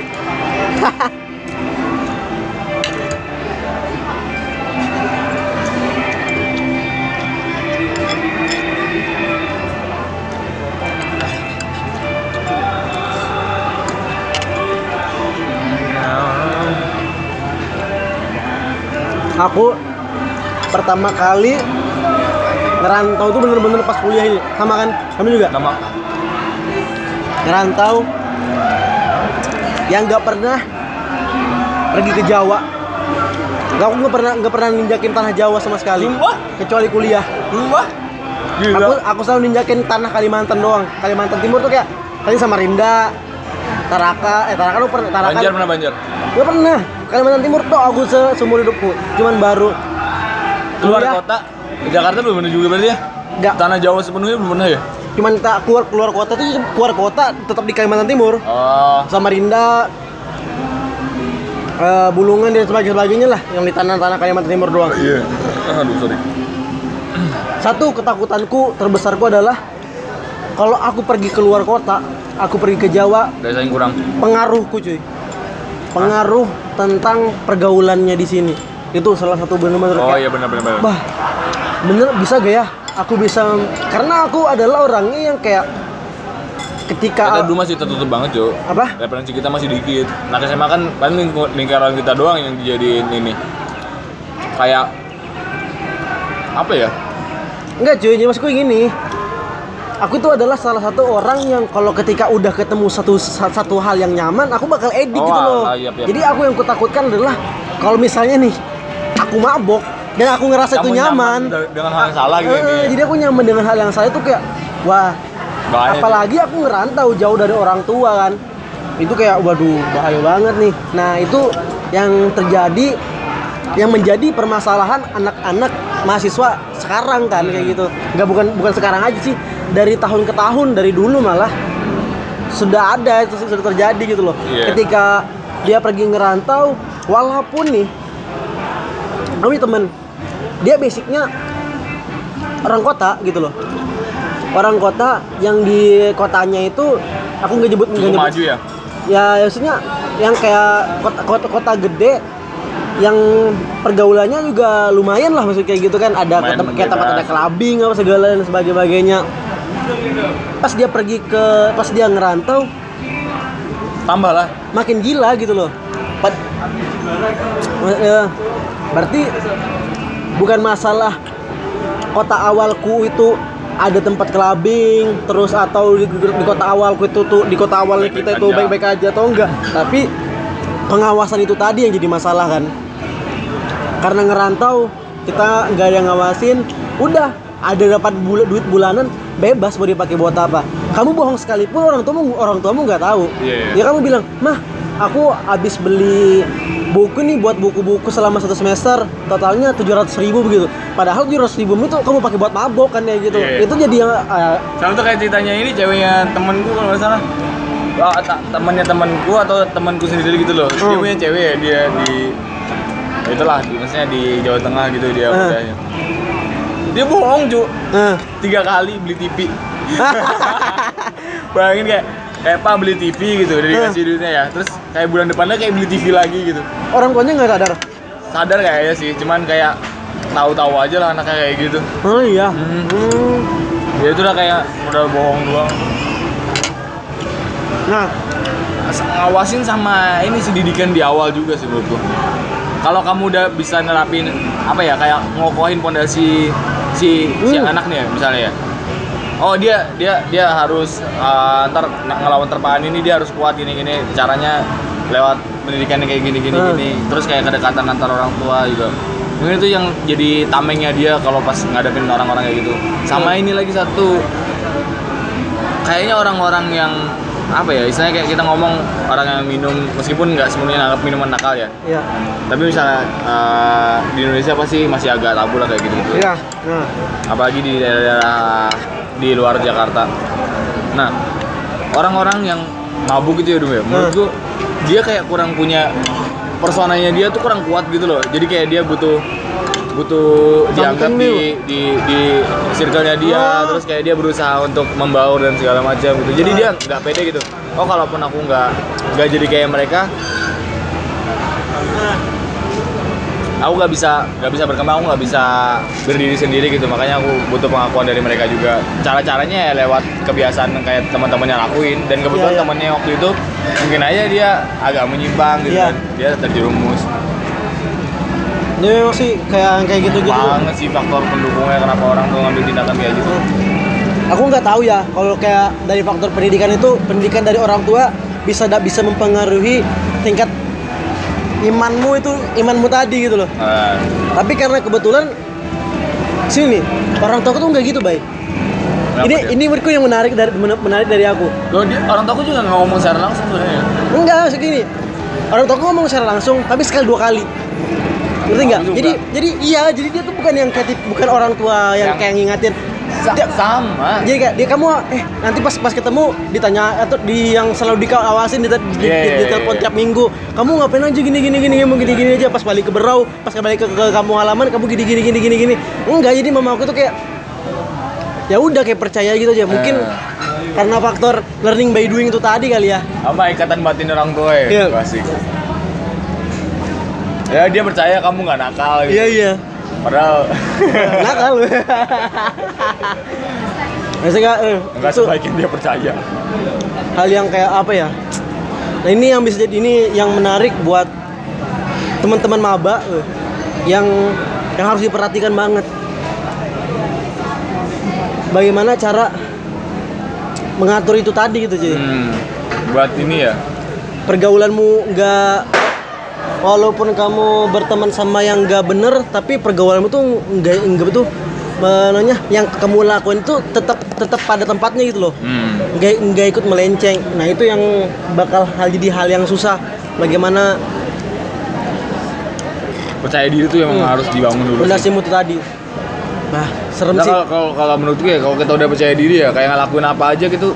[SPEAKER 2] Aku pertama kali ngerantau tuh bener-bener pas kuliah ini sama kan kamu juga
[SPEAKER 1] Nama
[SPEAKER 2] ngerantau yang nggak pernah pergi ke Jawa nggak aku nggak pernah nggak pernah ninjakin tanah Jawa sama sekali
[SPEAKER 1] Sumpah?
[SPEAKER 2] kecuali kuliah aku
[SPEAKER 1] Gila.
[SPEAKER 2] aku selalu ninjakin tanah Kalimantan doang Kalimantan Timur tuh kayak tadi Samarinda Taraka eh Taraka lu pernah Taraka
[SPEAKER 1] Banjar pernah Banjar.
[SPEAKER 2] Gak pernah Kalimantan Timur tuh aku se seumur hidupku cuman baru
[SPEAKER 1] Keluar
[SPEAKER 2] kuliah,
[SPEAKER 1] kota. Ke Jakarta belum pernah juga berarti ya?
[SPEAKER 2] nggak
[SPEAKER 1] Tanah Jawa sepenuhnya belum pernah ya?
[SPEAKER 2] Cuman tak keluar keluar kota tuh keluar kota tetap di Kalimantan Timur
[SPEAKER 1] Oh,
[SPEAKER 2] Samarinda eh, Bulungan dan sebagainya sebagainya lah yang di tanah-tanah Kalimantan Timur doang.
[SPEAKER 1] iya. Aduh, sorry.
[SPEAKER 2] Satu ketakutanku terbesarku adalah kalau aku pergi keluar kota, aku pergi ke Jawa,
[SPEAKER 1] saing kurang.
[SPEAKER 2] pengaruhku cuy. Pengaruh tentang pergaulannya di sini. Itu salah satu benar-benar
[SPEAKER 1] Oh
[SPEAKER 2] kayak,
[SPEAKER 1] iya benar benar benar.
[SPEAKER 2] bah, bener bisa gak ya? Aku bisa karena aku adalah orangnya yang kayak ketika
[SPEAKER 1] Kita dulu masih tertutup banget, Cuk.
[SPEAKER 2] apa?
[SPEAKER 1] Referensi kita masih dikit. Nah, SMA kan paling lingkaran kita doang yang dijadiin ini. Kayak apa ya?
[SPEAKER 2] Enggak cuy, jadi maksudku gini Aku itu adalah salah satu orang yang kalau ketika udah ketemu satu satu hal yang nyaman, aku bakal edit
[SPEAKER 1] Oh,
[SPEAKER 2] gitu loh.
[SPEAKER 1] alah, iya, iya.
[SPEAKER 2] Jadi aku yang kutakutkan adalah kalau misalnya nih aku mabok dan aku ngerasa itu
[SPEAKER 1] Kamu
[SPEAKER 2] nyaman,
[SPEAKER 1] de- dengan hal yang salah gitu.
[SPEAKER 2] Eh, jadi aku nyaman dengan hal yang salah itu kayak wah,
[SPEAKER 1] Bahaya,
[SPEAKER 2] apalagi aku ngerantau jauh dari orang tua kan. Itu kayak waduh bahaya banget nih. Nah, itu yang terjadi yang menjadi permasalahan anak-anak mahasiswa sekarang kan kayak gitu. Nggak bukan bukan sekarang aja sih, dari tahun ke tahun, dari dulu malah. sudah ada itu sudah terjadi gitu loh
[SPEAKER 1] Iya.
[SPEAKER 2] ketika dia pergi ngerantau walaupun nih punya temen dia basicnya orang kota gitu loh. Orang kota yang di kotanya itu aku nggak nyebut nggak nyebut.
[SPEAKER 1] maju ya?
[SPEAKER 2] Ya maksudnya yang kayak kota, kota kota gede yang pergaulannya juga lumayan lah maksudnya kayak gitu kan. Ada
[SPEAKER 1] Lumayan
[SPEAKER 2] kota, kayak tempat ada clubbing apa segala dan sebagainya. Pas dia pergi ke pas dia ngerantau
[SPEAKER 1] tambah lah.
[SPEAKER 2] makin gila gitu loh. Pad- Ya, berarti bukan masalah kota awalku itu ada tempat clubbing terus atau di, di kota awalku itu tuh di kota awal kita itu baik-baik aja atau enggak. Tapi pengawasan itu tadi yang jadi masalah kan. Karena ngerantau kita nggak ada yang ngawasin udah ada dapat bula, duit bulanan bebas mau dipakai buat apa. Kamu bohong sekalipun orang tuamu orang tuamu nggak tahu.
[SPEAKER 1] Iya, iya.
[SPEAKER 2] ya kamu bilang mah aku habis beli buku nih buat buku-buku selama satu semester. Totalnya tujuh ratus ribu begitu. Padahal tujuh ratus ribu itu kamu pakai buat mabok kan ya gitu.
[SPEAKER 1] Iya, iya.
[SPEAKER 2] itu jadi yang eh,
[SPEAKER 1] sama tuh kayak ceritanya ini ceweknya temenku kalau nggak salah. Oh, temannya temanku atau temanku sendiri gitu loh. Dia
[SPEAKER 2] Hmm.
[SPEAKER 1] punya cewek ya dia di ya itulah di, maksudnya di Jawa Tengah gitu dia kerjanya dia bohong cu
[SPEAKER 2] eh.
[SPEAKER 1] tiga kali beli TV (laughs) bayangin kayak kayak pak beli TV gitu udah dikasih duitnya ya. Terus kayak bulan depannya kayak beli TV lagi gitu.
[SPEAKER 2] Orang tuanya nggak sadar?
[SPEAKER 1] Sadar kayaknya sih cuman kayak tahu-tahu aja lah anaknya kayak gitu.
[SPEAKER 2] Oh iya?
[SPEAKER 1] Hmm.
[SPEAKER 2] Hmm.
[SPEAKER 1] ya itu udah kayak modal bohong doang.
[SPEAKER 2] Nah.
[SPEAKER 1] Ngawasin sama ini sih didikan di awal juga sih menurutku kalau kamu udah bisa nerapin apa ya kayak ngokohin pondasi si si
[SPEAKER 2] Hmm.
[SPEAKER 1] anak nih ya misalnya ya oh dia dia dia harus uh, ntar ng- ngelawan terpaan ini dia harus kuat gini gini. Caranya lewat pendidikannya kayak gini gini
[SPEAKER 2] Hmm.
[SPEAKER 1] gini. Terus kayak kedekatan antar orang tua juga mungkin itu yang jadi tamengnya dia kalau pas ngadepin orang-orang kayak gitu. Sama ini lagi satu. Kayaknya orang-orang yang apa ya istilahnya kayak kita ngomong orang yang minum meskipun nggak semuanya anggap minuman nakal ya.
[SPEAKER 2] Iya.
[SPEAKER 1] Tapi misalnya eh, di Indonesia pasti masih agak tabu lah kayak gitu gitu
[SPEAKER 2] iya. Nah.
[SPEAKER 1] Apalagi di daerah-daerah di luar Jakarta. Nah orang-orang yang mabuk gitu ya dulu ya menurutku dia kayak kurang punya personanya dia tuh kurang kuat gitu loh. Jadi kayak dia butuh butuh dianggap di di di circle-nya dia
[SPEAKER 2] Oh.
[SPEAKER 1] terus kayak dia berusaha untuk membaur dan segala macam gitu. Jadi dia nggak pede gitu. Oh kalaupun aku nggak nggak jadi kayak mereka aku nggak bisa nggak bisa berkembang aku nggak bisa berdiri sendiri gitu. Makanya aku butuh pengakuan dari mereka juga. Cara caranya ya lewat kebiasaan yang kayak teman-temannya lakuin. Dan kebetulan
[SPEAKER 2] Iya, iya.
[SPEAKER 1] temannya waktu itu mungkin aja dia agak menyimpang gitu
[SPEAKER 2] Iya.
[SPEAKER 1] kan. Dia terjerumus
[SPEAKER 2] ini memang sih kayak kayak gitu gitu
[SPEAKER 1] banget sih faktor pendukungnya kenapa orang tuh ngambil tindakan kayak gitu.
[SPEAKER 2] Aku nggak tahu ya kalau kayak dari faktor pendidikan itu pendidikan dari orang tua bisa bisa mempengaruhi tingkat imanmu itu imanmu tadi gitu loh.
[SPEAKER 1] Nah,
[SPEAKER 2] tapi karena kebetulan sini orang tua tuh nggak gitu baik ini
[SPEAKER 1] dia?
[SPEAKER 2] ini menurutku yang menarik dari menarik dari aku.
[SPEAKER 1] Loh, dia, orang tua aku juga nggak ngomong secara langsung sebenarnya
[SPEAKER 2] enggak maksud gini. Orang tua ngomong secara langsung tapi sekali dua kali. Ngerti nggak jadi jadi iya jadi dia tuh bukan yang kayak bukan orang tua yang,
[SPEAKER 1] Yang-
[SPEAKER 2] kayak ngingatin Dia-
[SPEAKER 1] sama
[SPEAKER 2] jadi kayak dia kamu eh nanti pas pas ketemu ditanya atau di yang selalu dikawasin di, di, di,
[SPEAKER 1] Iya, iya,
[SPEAKER 2] di telepon
[SPEAKER 1] iya.
[SPEAKER 2] tiap minggu kamu ngapain aja gini gini gini gini gini gini aja pas balik ke berau pas balik ke, ke kamu halaman kamu gini gini gini gini gini enggak jadi mama aku tuh kayak ya udah kayak percaya gitu aja mungkin
[SPEAKER 1] Eh.
[SPEAKER 2] karena faktor learning by doing itu tadi kali ya
[SPEAKER 1] apa ikatan batin orang tua ya
[SPEAKER 2] Iya.
[SPEAKER 1] Asik. ya dia percaya kamu nggak nakal gitu
[SPEAKER 2] iya iya
[SPEAKER 1] padahal (laughs)
[SPEAKER 2] nakal Maksudnya eh,
[SPEAKER 1] nggak
[SPEAKER 2] itu
[SPEAKER 1] sebaik yang dia percaya.
[SPEAKER 2] hal yang kayak apa ya? Nah ini yang bisa jadi ini yang menarik buat teman-teman maba eh, yang yang harus diperhatikan banget. Bagaimana cara mengatur itu tadi gitu cuy
[SPEAKER 1] hmm, buat ini ya.
[SPEAKER 2] Pergaulanmu nggak walaupun kamu berteman sama yang nggak bener tapi pergaulanmu tuh nggak nggak betul namanya yang kamu lakuin itu tetap tetap pada tempatnya gitu loh
[SPEAKER 1] hmm.
[SPEAKER 2] nggak nggak ikut melenceng nah itu yang bakal hal jadi hal yang susah bagaimana
[SPEAKER 1] percaya diri tuh emang
[SPEAKER 2] Hmm.
[SPEAKER 1] harus dibangun dulu sih.
[SPEAKER 2] fondasimu itu tadi nah serem
[SPEAKER 1] Nah,
[SPEAKER 2] sih
[SPEAKER 1] kalau kalau kalau menurut gue ya, kalau kita udah percaya diri ya kayak ngelakuin apa aja gitu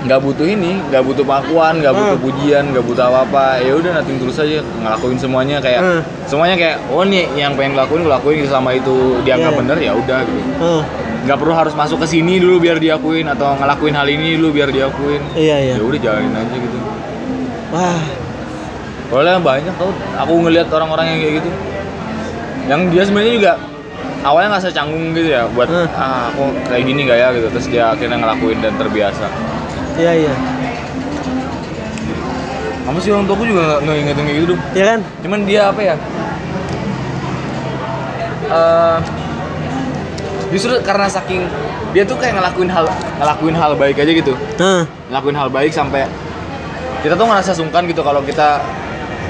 [SPEAKER 1] nggak butuh ini nggak butuh pengakuan nggak butuh
[SPEAKER 2] Hmm.
[SPEAKER 1] pujian nggak butuh apa apa ya udah nanti terus aja ngelakuin semuanya kayak
[SPEAKER 2] Hmm.
[SPEAKER 1] semuanya kayak oh nih yang pengen ngelakuin ngelakuin gitu selama itu dianggap
[SPEAKER 2] Iya.
[SPEAKER 1] bener ya udah gitu.
[SPEAKER 2] Heeh.
[SPEAKER 1] nggak perlu harus masuk ke sini dulu biar diakuin atau ngelakuin hal ini dulu biar diakuin.
[SPEAKER 2] Iya iya.
[SPEAKER 1] Ya udah jalanin aja gitu.
[SPEAKER 2] Wah.
[SPEAKER 1] Soalnya banyak tau, aku ngelihat orang-orang yang kayak gitu. Yang dia sebenarnya juga awalnya nggak canggung gitu ya Buat,
[SPEAKER 2] Hmm.
[SPEAKER 1] ah aku kayak gini gak ya? gitu. Terus dia akhirnya ngelakuin dan terbiasa
[SPEAKER 2] iya iya
[SPEAKER 1] Kamu sih orang tuaku juga nggak- ingetin kayak gitu dong
[SPEAKER 2] ya kan
[SPEAKER 1] Cuman dia apa ya Eh, Justru karena saking dia tuh kayak ngelakuin hal ngelakuin hal baik aja gitu
[SPEAKER 2] Heeh.
[SPEAKER 1] ngelakuin hal baik sampai kita tuh ngerasa sungkan gitu kalau kita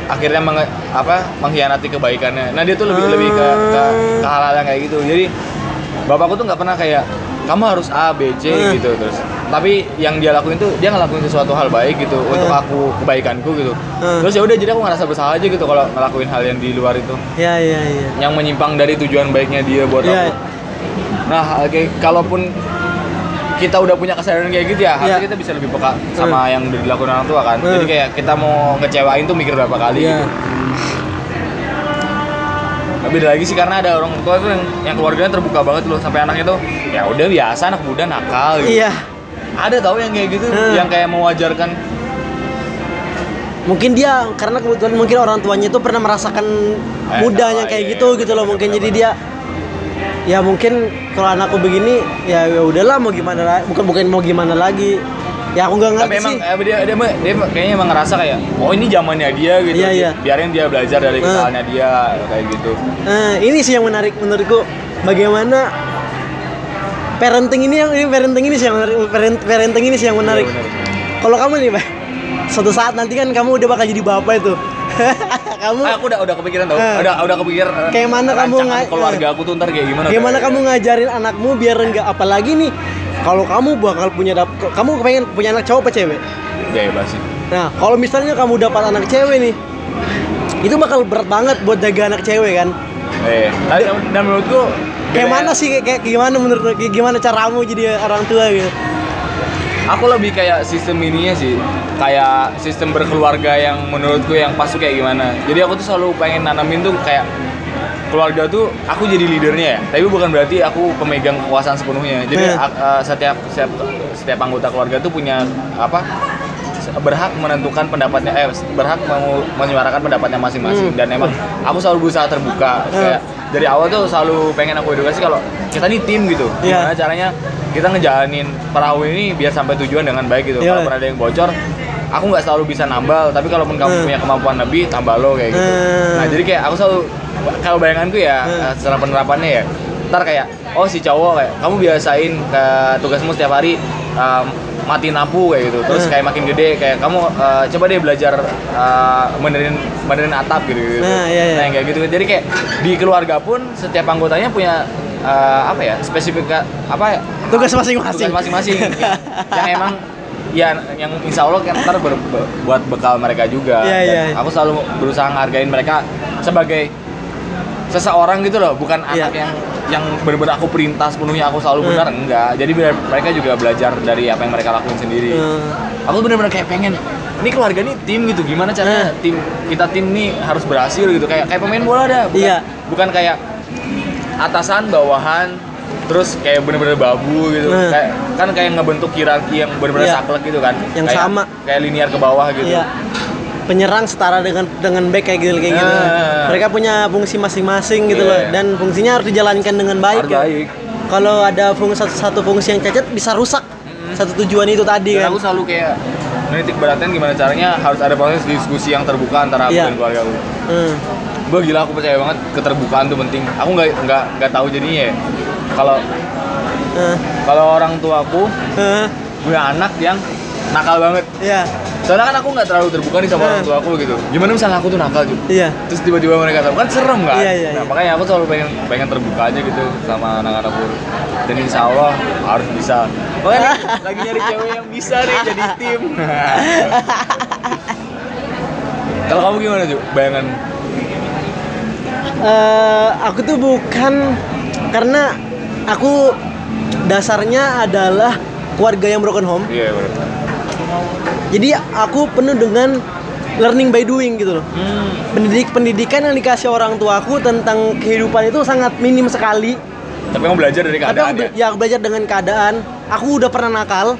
[SPEAKER 1] akhirnya menge, apa mengkhianati kebaikannya. Nah dia tuh lebih lebih ke, ke, ke hal-hal yang kayak gitu. Jadi bapakku tuh nggak pernah kayak kamu harus A B C
[SPEAKER 2] Hmm.
[SPEAKER 1] gitu terus. Tapi yang dia lakuin tuh dia ngelakuin sesuatu hal baik gitu untuk
[SPEAKER 2] Hmm.
[SPEAKER 1] aku kebaikanku gitu.
[SPEAKER 2] Hmm.
[SPEAKER 1] Terus ya udah jadi aku ngerasa bersalah aja gitu kalau ngelakuin hal yang di luar itu
[SPEAKER 2] iya iya iya
[SPEAKER 1] yang menyimpang dari tujuan baiknya dia buat
[SPEAKER 2] Iya.
[SPEAKER 1] aku. Nah, kayak kalaupun kita udah punya kesadaran kayak gitu ya, harusnya
[SPEAKER 2] Iya.
[SPEAKER 1] kita bisa lebih peka sama yang udah dilakukan orang tua kan.
[SPEAKER 2] Hmm.
[SPEAKER 1] Jadi kayak kita mau ngecewain tuh mikir berapa kali
[SPEAKER 2] iya
[SPEAKER 1] gitu. Nah, beda lagi sih karena ada orang tua tuh yang, yang keluarganya terbuka banget loh sampai anaknya tuh ya udah biasa anak muda nakal gitu.
[SPEAKER 2] iya
[SPEAKER 1] Ada tau yang kayak gitu,
[SPEAKER 2] Hmm.
[SPEAKER 1] yang kayak mewajarkan.
[SPEAKER 2] Mungkin dia karena kebetulan mungkin orang tuanya itu pernah merasakan
[SPEAKER 1] Eh,
[SPEAKER 2] mudanya
[SPEAKER 1] oh,
[SPEAKER 2] kayak
[SPEAKER 1] iya,
[SPEAKER 2] gitu
[SPEAKER 1] iya,
[SPEAKER 2] gitu loh mungkin. Jadi dia ya mungkin kalau anakku begini ya ya udahlah mau gimana lagi bukan bukan mau gimana lagi. Ya aku nggak
[SPEAKER 1] tapi
[SPEAKER 2] ngerti
[SPEAKER 1] emang
[SPEAKER 2] sih.
[SPEAKER 1] eh, dia, dia, dia, kayaknya emang ngerasa kayak oh ini zamannya dia gitu
[SPEAKER 2] Iya, iya.
[SPEAKER 1] biarin dia belajar dari kesalahannya dia kayak gitu.
[SPEAKER 2] Nah, ini sih yang menarik menurutku. Bagaimana parenting ini yang ini parenting ini sih yang menarik parent- parenting ini sih yang menarik.
[SPEAKER 1] Iya.
[SPEAKER 2] Kalau kamu nih, Pak, suatu saat nanti kan kamu udah bakal jadi bapak itu. (laughs) kamu
[SPEAKER 1] Ah, aku udah udah kepikiran tau.
[SPEAKER 2] Eh.
[SPEAKER 1] Udah udah kepikiran. eh,
[SPEAKER 2] Kayak mana kamu
[SPEAKER 1] keluarga aku tuh ntar kayak gimana?
[SPEAKER 2] gimana
[SPEAKER 1] kayak-
[SPEAKER 2] kamu ngajarin anakmu biar enggak apalagi nih kalau kamu bakal punya kamu pengen punya anak cowok apa cewek?
[SPEAKER 1] Bebas sih.
[SPEAKER 2] Nah, kalau misalnya kamu dapat anak cewek nih, itu bakal berat banget buat jaga anak cewek kan?
[SPEAKER 1] Eh, dan, dan menurutku
[SPEAKER 2] Kayak mana sih kayak, gimana menurut kayak gimana caramu jadi orang tua gitu?
[SPEAKER 1] Aku lebih kayak sistem ininya sih. Kayak sistem berkeluarga yang menurutku yang pas tuh kayak gimana. Jadi aku tuh selalu pengen nanamin tuh kayak keluarga tuh aku jadi leadernya ya. Tapi bukan berarti aku pemegang kekuasaan sepenuhnya. Jadi
[SPEAKER 2] Hmm.
[SPEAKER 1] a- setiap setiap setiap anggota keluarga tuh punya apa? Berhak menentukan pendapatnya eh berhak mau menyuarakan pendapatnya masing-masing
[SPEAKER 2] Hmm.
[SPEAKER 1] dan emang aku selalu berusaha terbuka kayak dari awal tuh selalu pengen aku edukasi kalau kita nih tim gitu
[SPEAKER 2] Iya.
[SPEAKER 1] gimana caranya kita ngejalanin perahu ini biar sampai tujuan dengan baik gitu
[SPEAKER 2] Iya.
[SPEAKER 1] kalau ada yang bocor aku nggak selalu bisa nambal tapi kalaupun kamu
[SPEAKER 2] Hmm.
[SPEAKER 1] punya kemampuan lebih tambah lo kayak gitu
[SPEAKER 2] Hmm.
[SPEAKER 1] nah jadi kayak aku selalu kalau bayanganku ya
[SPEAKER 2] Hmm.
[SPEAKER 1] eh, secara penerapannya ya ntar kayak oh si cowok kayak kamu biasain ke tugasmu setiap hari um, mati lampu kayak gitu terus
[SPEAKER 2] Hmm.
[SPEAKER 1] kayak makin gede kayak kamu uh, coba deh belajar uh, benerin benerin atap gitu, gitu.
[SPEAKER 2] Nah, iya, iya.
[SPEAKER 1] Nah, kayak gitu jadi kayak di keluarga pun setiap anggotanya punya uh, apa ya spesifik apa ya
[SPEAKER 2] Tugas masing-masing.
[SPEAKER 1] tugas masing-masing (laughs) yang emang ya yang insya Allah kan ntar ber- be- buat bekal mereka juga
[SPEAKER 2] Iya,
[SPEAKER 1] Dan
[SPEAKER 2] iya.
[SPEAKER 1] aku selalu berusaha ngargain mereka sebagai seseorang gitu loh bukan
[SPEAKER 2] Iya.
[SPEAKER 1] anak yang yang benar-benar aku perintah sepenuhnya aku selalu benar enggak jadi mereka juga belajar dari apa yang mereka lakuin sendiri
[SPEAKER 2] Hmm.
[SPEAKER 1] aku benar-benar kayak pengen ini keluarga nih tim gitu gimana caranya tim kita tim nih harus berhasil gitu kayak kayak pemain bola dah bukan,
[SPEAKER 2] Iya.
[SPEAKER 1] bukan kayak atasan bawahan terus kayak bener-bener babu gitu
[SPEAKER 2] Hmm.
[SPEAKER 1] kayak kan kayak ngebentuk hierarki yang bener-bener
[SPEAKER 2] Iya.
[SPEAKER 1] saklek gitu kan
[SPEAKER 2] Yang
[SPEAKER 1] Kayak-
[SPEAKER 2] sama.
[SPEAKER 1] kayak linear ke bawah gitu
[SPEAKER 2] Iya. Penyerang setara dengan dengan back kayak gitu kayak gitu.
[SPEAKER 1] Ah.
[SPEAKER 2] Mereka punya fungsi masing-masing gitu
[SPEAKER 1] Iya.
[SPEAKER 2] loh dan fungsinya harus dijalankan dengan baik.
[SPEAKER 1] Harus
[SPEAKER 2] ya.
[SPEAKER 1] baik.
[SPEAKER 2] Kalau ada fungsi satu, satu fungsi yang cacat bisa rusak satu tujuan itu tadi
[SPEAKER 1] dan
[SPEAKER 2] kan.
[SPEAKER 1] aku selalu kayak menitik beratkan gimana caranya harus ada proses diskusi yang terbuka antara aku
[SPEAKER 2] Iya.
[SPEAKER 1] dan keluarga aku
[SPEAKER 2] Hmm.
[SPEAKER 1] gue gila aku percaya banget keterbukaan tuh penting aku nggak nggak nggak tahu jadinya ya kalau
[SPEAKER 2] Eh,
[SPEAKER 1] kalau orang tuaku
[SPEAKER 2] eh,
[SPEAKER 1] punya anak yang nakal banget
[SPEAKER 2] Iya.
[SPEAKER 1] Soalnya kan aku nggak terlalu terbuka nih sama
[SPEAKER 2] Hmm.
[SPEAKER 1] orang tua aku gitu. Gimana misalnya aku tuh nakal gitu.
[SPEAKER 2] Iya.
[SPEAKER 1] terus tiba-tiba mereka tahu kan serem kan?
[SPEAKER 2] Iya, iya,
[SPEAKER 1] nah
[SPEAKER 2] iya.
[SPEAKER 1] makanya aku selalu pengen pengen terbuka aja gitu sama anak-anakku dan insya Allah harus bisa. Makanya (laughs) lagi nyari cewek yang bisa nih jadi tim. (laughs) Kalau kamu gimana tuh bayangan.
[SPEAKER 2] Eh, aku tuh bukan karena aku dasarnya adalah keluarga yang broken home.
[SPEAKER 1] iya benar
[SPEAKER 2] Jadi aku penuh dengan learning by doing gitu loh.
[SPEAKER 1] Hmm.
[SPEAKER 2] Pendidik pendidikan yang dikasih orang tuaku tentang kehidupan itu sangat minim sekali.
[SPEAKER 1] Tapi kamu belajar dari
[SPEAKER 2] Tapi aku,
[SPEAKER 1] keadaan ya.
[SPEAKER 2] ya aku belajar dengan keadaan. Aku udah pernah nakal.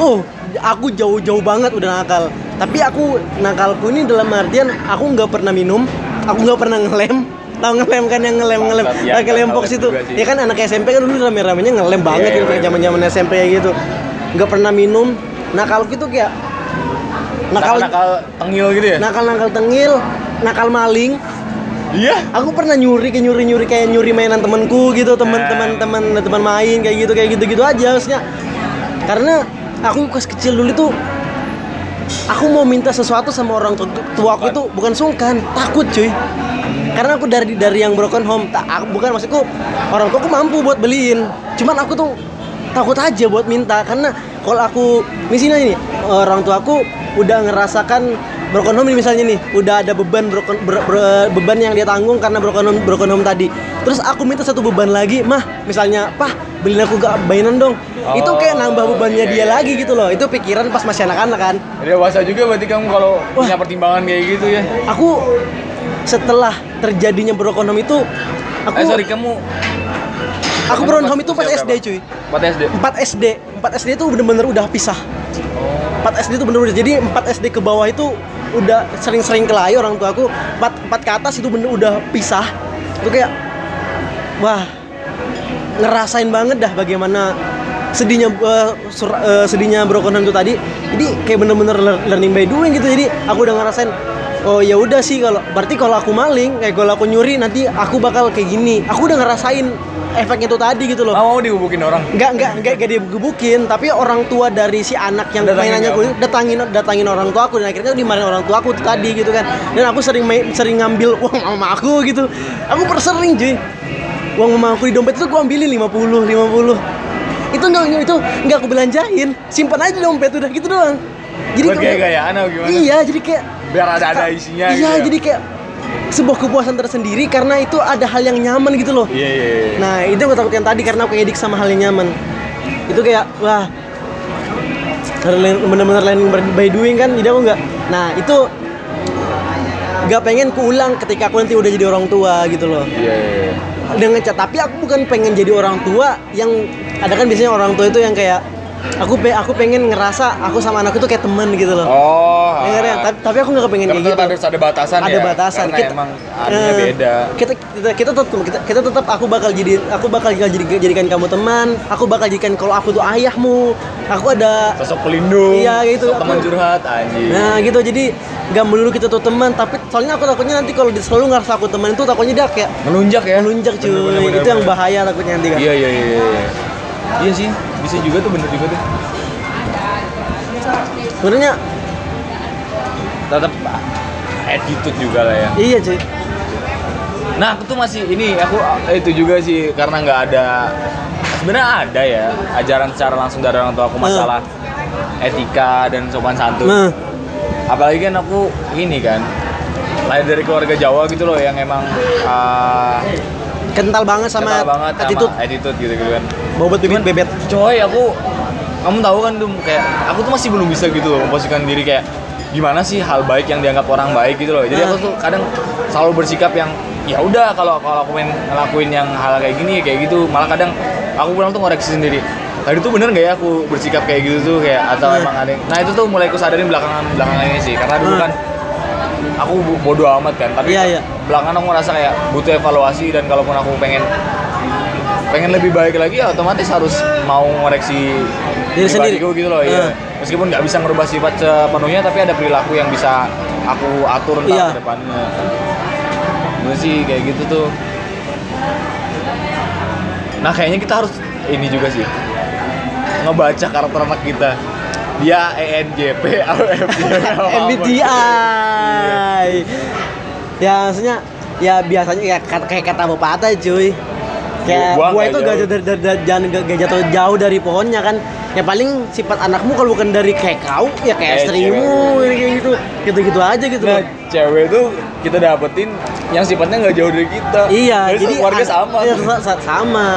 [SPEAKER 2] Oh, aku jauh-jauh banget udah nakal. Tapi aku nakalku ini dalam artian aku nggak pernah minum, aku nggak pernah ngelem. Tahu ngelem kan yang ngelem ngelem,
[SPEAKER 1] ya,
[SPEAKER 2] pakai box
[SPEAKER 1] tahu
[SPEAKER 2] itu. Ya kan anak SMP kan dulu rame-ramenya ngelem banget
[SPEAKER 1] Iya,
[SPEAKER 2] gitu
[SPEAKER 1] iya,
[SPEAKER 2] kayak zaman-zaman SMP kayak gitu. Nggak pernah minum. Nakalku itu kayak nakal
[SPEAKER 1] Nakal tengil gitu ya?
[SPEAKER 2] nakal nakal tengil, nakal maling.
[SPEAKER 1] Iya.
[SPEAKER 2] Aku pernah nyuri kayak nyuri nyuri kayak nyuri mainan temanku gitu teman
[SPEAKER 1] Nah.
[SPEAKER 2] teman teman teman main kayak gitu kayak gitu gitu aja maksudnya karena aku pas kecil dulu tuh aku mau minta sesuatu sama orang tua, aku itu bukan sungkan takut cuy karena aku dari dari yang broken home tak aku bukan maksudku orang tua aku mampu buat beliin cuman aku tuh takut aja buat minta karena kalau aku misalnya ini orang tua aku udah ngerasakan broken home misalnya nih udah ada beban broken ber- ber- beban yang dia tanggung karena broken home broken home tadi. Terus aku minta satu beban lagi mah misalnya pah beliin aku gak mainan dong. Itu kayak nambah bebannya dia lagi gitu loh. Itu pikiran pas masih anak-anak kan.
[SPEAKER 1] Dewasa juga berarti kamu kalau punya pertimbangan kayak gitu ya.
[SPEAKER 2] aku setelah terjadinya broken home itu aku
[SPEAKER 1] Eh sorry kamu
[SPEAKER 2] aku broken home itu pas SD
[SPEAKER 1] berapa?
[SPEAKER 2] cuy.
[SPEAKER 1] 4 SD.
[SPEAKER 2] 4 SD 4 SD itu bener-bener udah pisah.
[SPEAKER 1] Oh.
[SPEAKER 2] 4 SD itu bener-bener jadi 4 SD ke bawah itu udah sering-sering kelahi orang tua aku. 4, 4 ke atas itu bener udah pisah. Itu kayak wah ngerasain banget dah bagaimana sedihnya eh, sur- eh, sedihnya itu tadi. Jadi kayak bener-bener lear- learning by doing gitu. Jadi aku udah ngerasain oh ya udah sih kalau berarti kalau aku maling kayak kalau aku nyuri nanti aku bakal kayak gini aku udah ngerasain efek itu tadi gitu loh
[SPEAKER 1] Mau dihubukin orang.
[SPEAKER 2] Enggak, enggak, enggak, enggak digebukin, tapi orang tua dari si anak yang
[SPEAKER 1] Datangin
[SPEAKER 2] mainannya gue datangin datangin orang tua aku dan akhirnya dimarahin orang tua aku tuh tadi gitu kan. Dan aku sering main, sering ngambil (laughs) uang mama aku gitu. Aku persering cuy. Uang mama aku di dompet itu gue ambilin 50, 50. Itu enggak itu enggak aku belanjain, simpan aja di dompet udah gitu doang. Jadi
[SPEAKER 1] gaya-gayaan atau gimana?
[SPEAKER 2] Iya, jadi kayak
[SPEAKER 1] Biar ada-ada isinya
[SPEAKER 2] Iya,
[SPEAKER 1] gitu ya?
[SPEAKER 2] jadi kayak sebuah kepuasan tersendiri karena itu ada hal yang nyaman gitu loh.
[SPEAKER 1] Iya iya iya.
[SPEAKER 2] Nah itu yang gue takutin tadi karena aku edik sama hal yang nyaman Itu kayak wah bener-bener learning by doing kan jadi aku nggak Nah itu nggak pengen kuulang ketika aku nanti udah jadi orang tua gitu loh
[SPEAKER 1] Iya iya. iya.
[SPEAKER 2] dengan cat tapi aku bukan pengen jadi orang tua yang ada kan biasanya orang tua itu yang kayak aku pe aku pengen ngerasa aku sama anakku tuh kayak temen gitu loh
[SPEAKER 1] Oh.
[SPEAKER 2] Ya, kan, ya? tapi, tapi aku nggak
[SPEAKER 1] Karena
[SPEAKER 2] kayak gitu
[SPEAKER 1] harus ada batasan
[SPEAKER 2] ada
[SPEAKER 1] ya.
[SPEAKER 2] batasan
[SPEAKER 1] Karena emang adanya
[SPEAKER 2] eh,
[SPEAKER 1] beda.
[SPEAKER 2] kita kita kita tetap kita, kita tetap aku bakal jadi aku bakal jadi jadikan kamu teman aku bakal jadikan kalau aku tuh ayahmu aku ada
[SPEAKER 1] Sosok pelindung.
[SPEAKER 2] Iya, gitu.
[SPEAKER 1] Sosok teman curhat anjing.
[SPEAKER 2] nah gitu jadi nggak melulu kita tuh teman tapi soalnya aku takutnya nanti kalau selalu ngerasa aku teman itu takutnya dia kayak
[SPEAKER 1] Melunjak ya.
[SPEAKER 2] melunjak cuy
[SPEAKER 1] Bener, bener, bener,
[SPEAKER 2] itu yang bahaya takutnya nanti kan
[SPEAKER 1] Iya iya iya. iya. Iya sih, bisa juga tuh bener juga tuh.
[SPEAKER 2] sebenarnya
[SPEAKER 1] Tetap attitude juga lah ya.
[SPEAKER 2] iya cuy
[SPEAKER 1] Nah aku tuh masih ini aku eh, itu juga sih karena nggak ada sebenarnya ada ya ajaran secara langsung dari orang tua aku masalah etika dan sopan santun.
[SPEAKER 2] nah
[SPEAKER 1] Apalagi kan aku ini kan lahir dari keluarga Jawa gitu loh yang emang uh,
[SPEAKER 2] kental banget sama
[SPEAKER 1] kental banget
[SPEAKER 2] attitude
[SPEAKER 1] sama attitude gitu, gitu kan.
[SPEAKER 2] bobot bibit bebet
[SPEAKER 1] Coy aku kamu tahu kan tuh kayak aku tuh masih belum bisa gitu loh memposisikan diri kayak gimana sih hal baik yang dianggap orang baik gitu loh. Jadi aku tuh kadang selalu bersikap yang ya udah kalau kalau aku main ngelakuin yang hal kayak gini ya kayak gitu. Malah kadang aku pulang tuh ngoreksi sendiri. Tadi tuh bener nggak ya aku bersikap kayak gitu tuh kayak atau
[SPEAKER 2] Ah.
[SPEAKER 1] emang ada yang- Nah itu tuh mulai aku sadarin belakangan belakangan ini sih karena dulu
[SPEAKER 2] Ah.
[SPEAKER 1] kan aku bo- bodoh amat kan tapi
[SPEAKER 2] Iya, iya.
[SPEAKER 1] belakangan aku ngerasa kayak butuh evaluasi dan kalaupun aku pengen pengen lebih baik lagi ya otomatis harus mau ngoreksi
[SPEAKER 2] Diri sendiri.
[SPEAKER 1] gitu loh iya
[SPEAKER 2] Ah.
[SPEAKER 1] meskipun nggak bisa merubah sifat sepenuhnya tapi ada perilaku yang bisa aku atur ntar
[SPEAKER 2] Iya.
[SPEAKER 1] ke depannya gue sih kayak gitu tuh nah kayaknya kita harus ini juga sih ngebaca karakter anak kita dia ENJP
[SPEAKER 2] MBTI (laughs) ya maksudnya ya biasanya ya kata- kayak kata pepatah cuy. Kayak
[SPEAKER 1] buah nggak
[SPEAKER 2] itu gak, jauh. dari, dari, dari- jangan gak, gak jatuh jauh dari pohonnya kan. Ya paling sifat anakmu kalau bukan dari kayak kau ya kayak
[SPEAKER 1] Kayak
[SPEAKER 2] istrimu kayak gitu. Gitu gitu aja gitu
[SPEAKER 1] Nah, cewek tuh kita dapetin yang sifatnya nggak jauh dari kita.
[SPEAKER 2] iya
[SPEAKER 1] Jadi
[SPEAKER 2] jadi
[SPEAKER 1] keluarga
[SPEAKER 2] an-
[SPEAKER 1] sama.
[SPEAKER 2] iya, sa- sa- sama.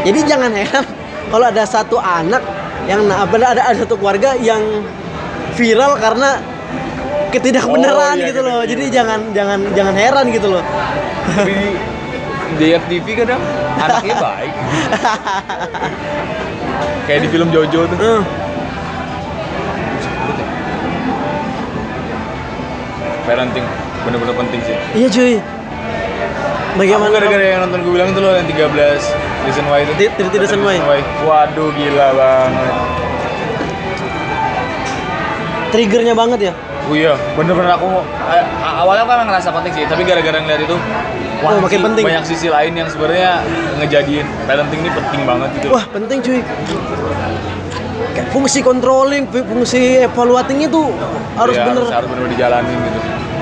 [SPEAKER 2] Jadi jangan heran kalau ada satu anak yang nah, ada ada ada satu keluarga yang viral karena ketidakbeneran
[SPEAKER 1] Oh, iya,
[SPEAKER 2] gitu loh
[SPEAKER 1] gitu.
[SPEAKER 2] jadi jangan jangan jangan heran gitu loh
[SPEAKER 1] Tapi di, FTV kadang anaknya baik. (laughs) Kayak di film Jojo tuh.
[SPEAKER 2] Eh,
[SPEAKER 1] Parenting bener-bener penting sih.
[SPEAKER 2] iya cuy
[SPEAKER 1] Aku
[SPEAKER 2] bagaimana
[SPEAKER 1] gara-gara yang nonton gue bilang itu loh yang 13 Reason Why itu.
[SPEAKER 2] Ti- 13 Reason Why.
[SPEAKER 1] Waduh gila banget.
[SPEAKER 2] triggernya banget ya
[SPEAKER 1] Oh iya, bener-bener aku a- awalnya aku emang ngerasa penting sih, tapi gara-gara ngeliat itu wah,
[SPEAKER 2] Oh, makin penting.
[SPEAKER 1] banyak sisi lain yang sebenarnya ngejadiin parenting ini penting banget gitu.
[SPEAKER 2] wah penting cuy Kayak fungsi controlling fu- fungsi evaluating itu harus
[SPEAKER 1] Iya,
[SPEAKER 2] bener
[SPEAKER 1] harus, harus bener dijalanin gitu.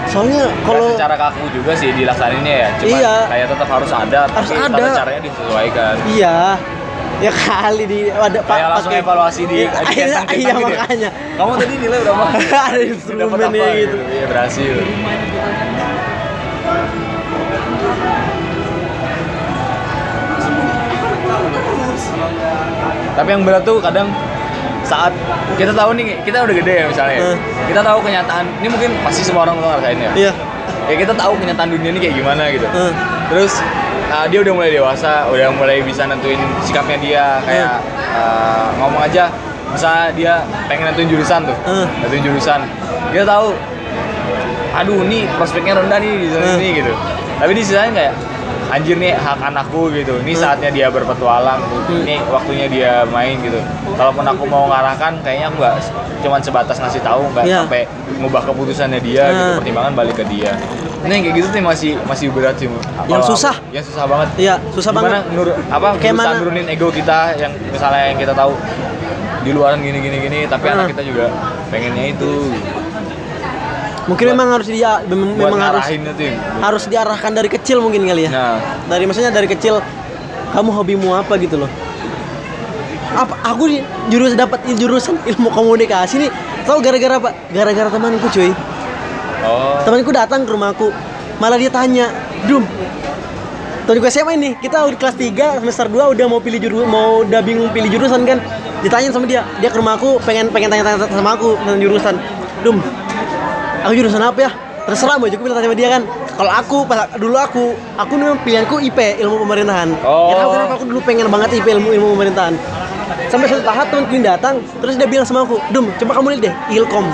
[SPEAKER 2] Soalnya
[SPEAKER 1] Kalau secara kaku juga sih dilaksaninnya ya, cuma
[SPEAKER 2] Iya.
[SPEAKER 1] kayak tetap harus ada,
[SPEAKER 2] Harus
[SPEAKER 1] tapi
[SPEAKER 2] ada.
[SPEAKER 1] caranya disesuaikan.
[SPEAKER 2] iya ya kali di ada
[SPEAKER 1] Kayak langsung evaluasi di,
[SPEAKER 2] Iya, iya,
[SPEAKER 1] centang-centang
[SPEAKER 2] iya
[SPEAKER 1] gitu ya.
[SPEAKER 2] makanya
[SPEAKER 1] Kamu tadi nilai berapa? (laughs)
[SPEAKER 2] Ada
[SPEAKER 1] Dapat
[SPEAKER 2] instrumennya
[SPEAKER 1] apa
[SPEAKER 2] gitu.
[SPEAKER 1] Iya berhasil. Tapi yang berat tuh kadang saat kita tahu nih kita udah gede ya misalnya
[SPEAKER 2] Eh.
[SPEAKER 1] kita tahu kenyataan ini mungkin pasti semua orang tuh ngerasain ya
[SPEAKER 2] iya
[SPEAKER 1] ya kita tahu kenyataan dunia ini kayak gimana gitu
[SPEAKER 2] Eh.
[SPEAKER 1] terus uh, dia udah mulai dewasa udah mulai bisa nentuin sikapnya dia kayak uh, ngomong aja misalnya dia pengen nentuin jurusan tuh
[SPEAKER 2] Eh.
[SPEAKER 1] nentuin jurusan kita tahu aduh nih prospeknya rendah nih di sana
[SPEAKER 2] Eh.
[SPEAKER 1] ini gitu tapi di sisanya kayak anjir nih hak anakku gitu ini saatnya dia berpetualang ini waktunya dia main gitu kalaupun aku mau ngarahkan kayaknya aku nggak cuman sebatas ngasih tahu nggak
[SPEAKER 2] Iya.
[SPEAKER 1] sampai ngubah keputusannya dia gitu
[SPEAKER 2] Eh.
[SPEAKER 1] pertimbangan balik ke dia ini yang kayak gitu tuh masih masih berat sih
[SPEAKER 2] Yang susah.
[SPEAKER 1] yang susah banget
[SPEAKER 2] iya susah
[SPEAKER 1] gimana
[SPEAKER 2] banget
[SPEAKER 1] nur apa
[SPEAKER 2] Kayak mana?
[SPEAKER 1] nurunin ego kita yang misalnya yang kita tahu di luaran gini gini gini tapi
[SPEAKER 2] Eh.
[SPEAKER 1] anak kita juga pengennya itu
[SPEAKER 2] mungkin
[SPEAKER 1] buat-
[SPEAKER 2] memang harus dia mem- memang harus
[SPEAKER 1] itu
[SPEAKER 2] harus diarahkan dari kecil mungkin kali ya.
[SPEAKER 1] Nah.
[SPEAKER 2] Dari maksudnya dari kecil kamu hobimu apa gitu loh. Apa aku jurus dapat jurusan ilmu komunikasi nih. Tahu gara-gara apa? Gara-gara temanku cuy.
[SPEAKER 1] Oh.
[SPEAKER 2] Temanku datang ke rumahku malah dia tanya dum temanku SMA ini kita udah kelas 3 semester 2 udah mau pilih juru mau udah bingung pilih jurusan kan? Ditanya sama dia dia ke rumahku pengen pengen tanya-tanya sama aku tentang jurusan. Dum aku jurusan apa ya? Terserah mau juga bilang sama dia kan. Kalau aku pas dulu aku aku memang pilihanku IP ilmu pemerintahan.
[SPEAKER 1] Oh.
[SPEAKER 2] ya tahu kenapa aku dulu pengen banget IP ilmu ilmu pemerintahan. Sampai suatu tahap temanku ini datang terus dia bilang sama aku dum coba kamu lihat deh ilkom.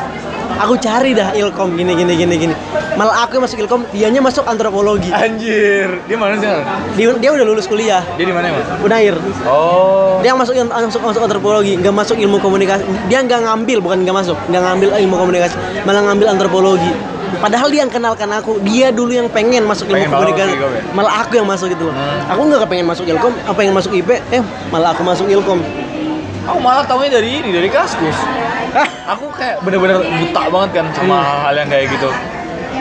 [SPEAKER 2] Aku cari dah ilkom gini gini gini gini malah aku yang masuk ilkom dianya masuk antropologi.
[SPEAKER 1] Anjir dia mana sih
[SPEAKER 2] dia, dia udah lulus kuliah.
[SPEAKER 1] Dia di mana emang
[SPEAKER 2] Unair.
[SPEAKER 1] Oh.
[SPEAKER 2] Dia masuk masuk masuk antropologi nggak masuk ilmu komunikasi. Dia nggak ngambil bukan nggak masuk nggak ngambil ilmu komunikasi malah ngambil antropologi. Padahal dia yang kenalkan aku dia dulu yang pengen masuk ilmu
[SPEAKER 1] Pengen banget
[SPEAKER 2] komunikasi.
[SPEAKER 1] ya?
[SPEAKER 2] malah aku yang masuk gitu.
[SPEAKER 1] Hmm.
[SPEAKER 2] aku nggak kepengen masuk ilkom apa pengen masuk ip eh malah aku masuk ilkom.
[SPEAKER 1] Aku malah taunya dari ini dari kaskus.
[SPEAKER 2] Hah?
[SPEAKER 1] aku kayak bener-bener buta banget kan sama
[SPEAKER 2] Hmm.
[SPEAKER 1] hal-hal yang kayak gitu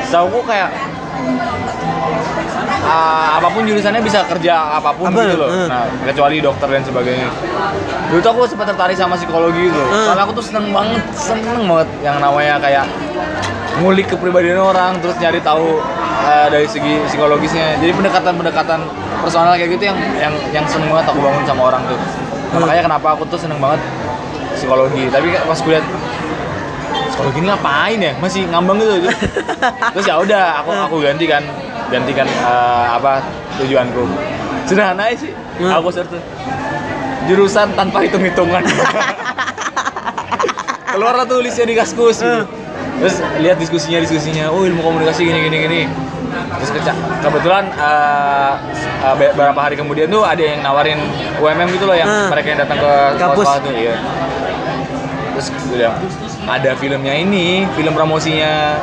[SPEAKER 1] setahu kayak ah, apa pun jurusannya bisa kerja apa pun
[SPEAKER 2] Apa?
[SPEAKER 1] gitu loh
[SPEAKER 2] Hmm.
[SPEAKER 1] nah kecuali dokter dan sebagainya dulu tuh aku sempat tertarik sama psikologi gitu
[SPEAKER 2] Hmm.
[SPEAKER 1] soalnya aku tuh seneng banget seneng banget yang namanya kayak ngulik kepribadian orang terus nyari tahu eh, dari segi psikologisnya jadi pendekatan-pendekatan personal kayak gitu yang yang yang seneng banget aku bangun sama orang tuh Nah,
[SPEAKER 2] Hmm.
[SPEAKER 1] makanya kenapa aku tuh seneng banget psikologi tapi pas gue liat psikologi ini ngapain ya? Masih ngambang gitu terus ya udah aku aku ganti kan gantikan eh, apa tujuanku. Sederhana sih.
[SPEAKER 2] Hmm.
[SPEAKER 1] aku tuh. jurusan tanpa hitung hitungan (laughs) keluar lah tuh listnya di kaskus gitu. terus lihat diskusinya diskusinya. Oh ilmu komunikasi gini gini gini. Terus keca- kebetulan eh, be- beberapa hari kemudian tuh ada yang nawarin UMM gitu loh yang
[SPEAKER 2] Hmm.
[SPEAKER 1] mereka yang datang ke
[SPEAKER 2] Kampus.
[SPEAKER 1] tuh iya. Terus udah ada filmnya ini film promosinya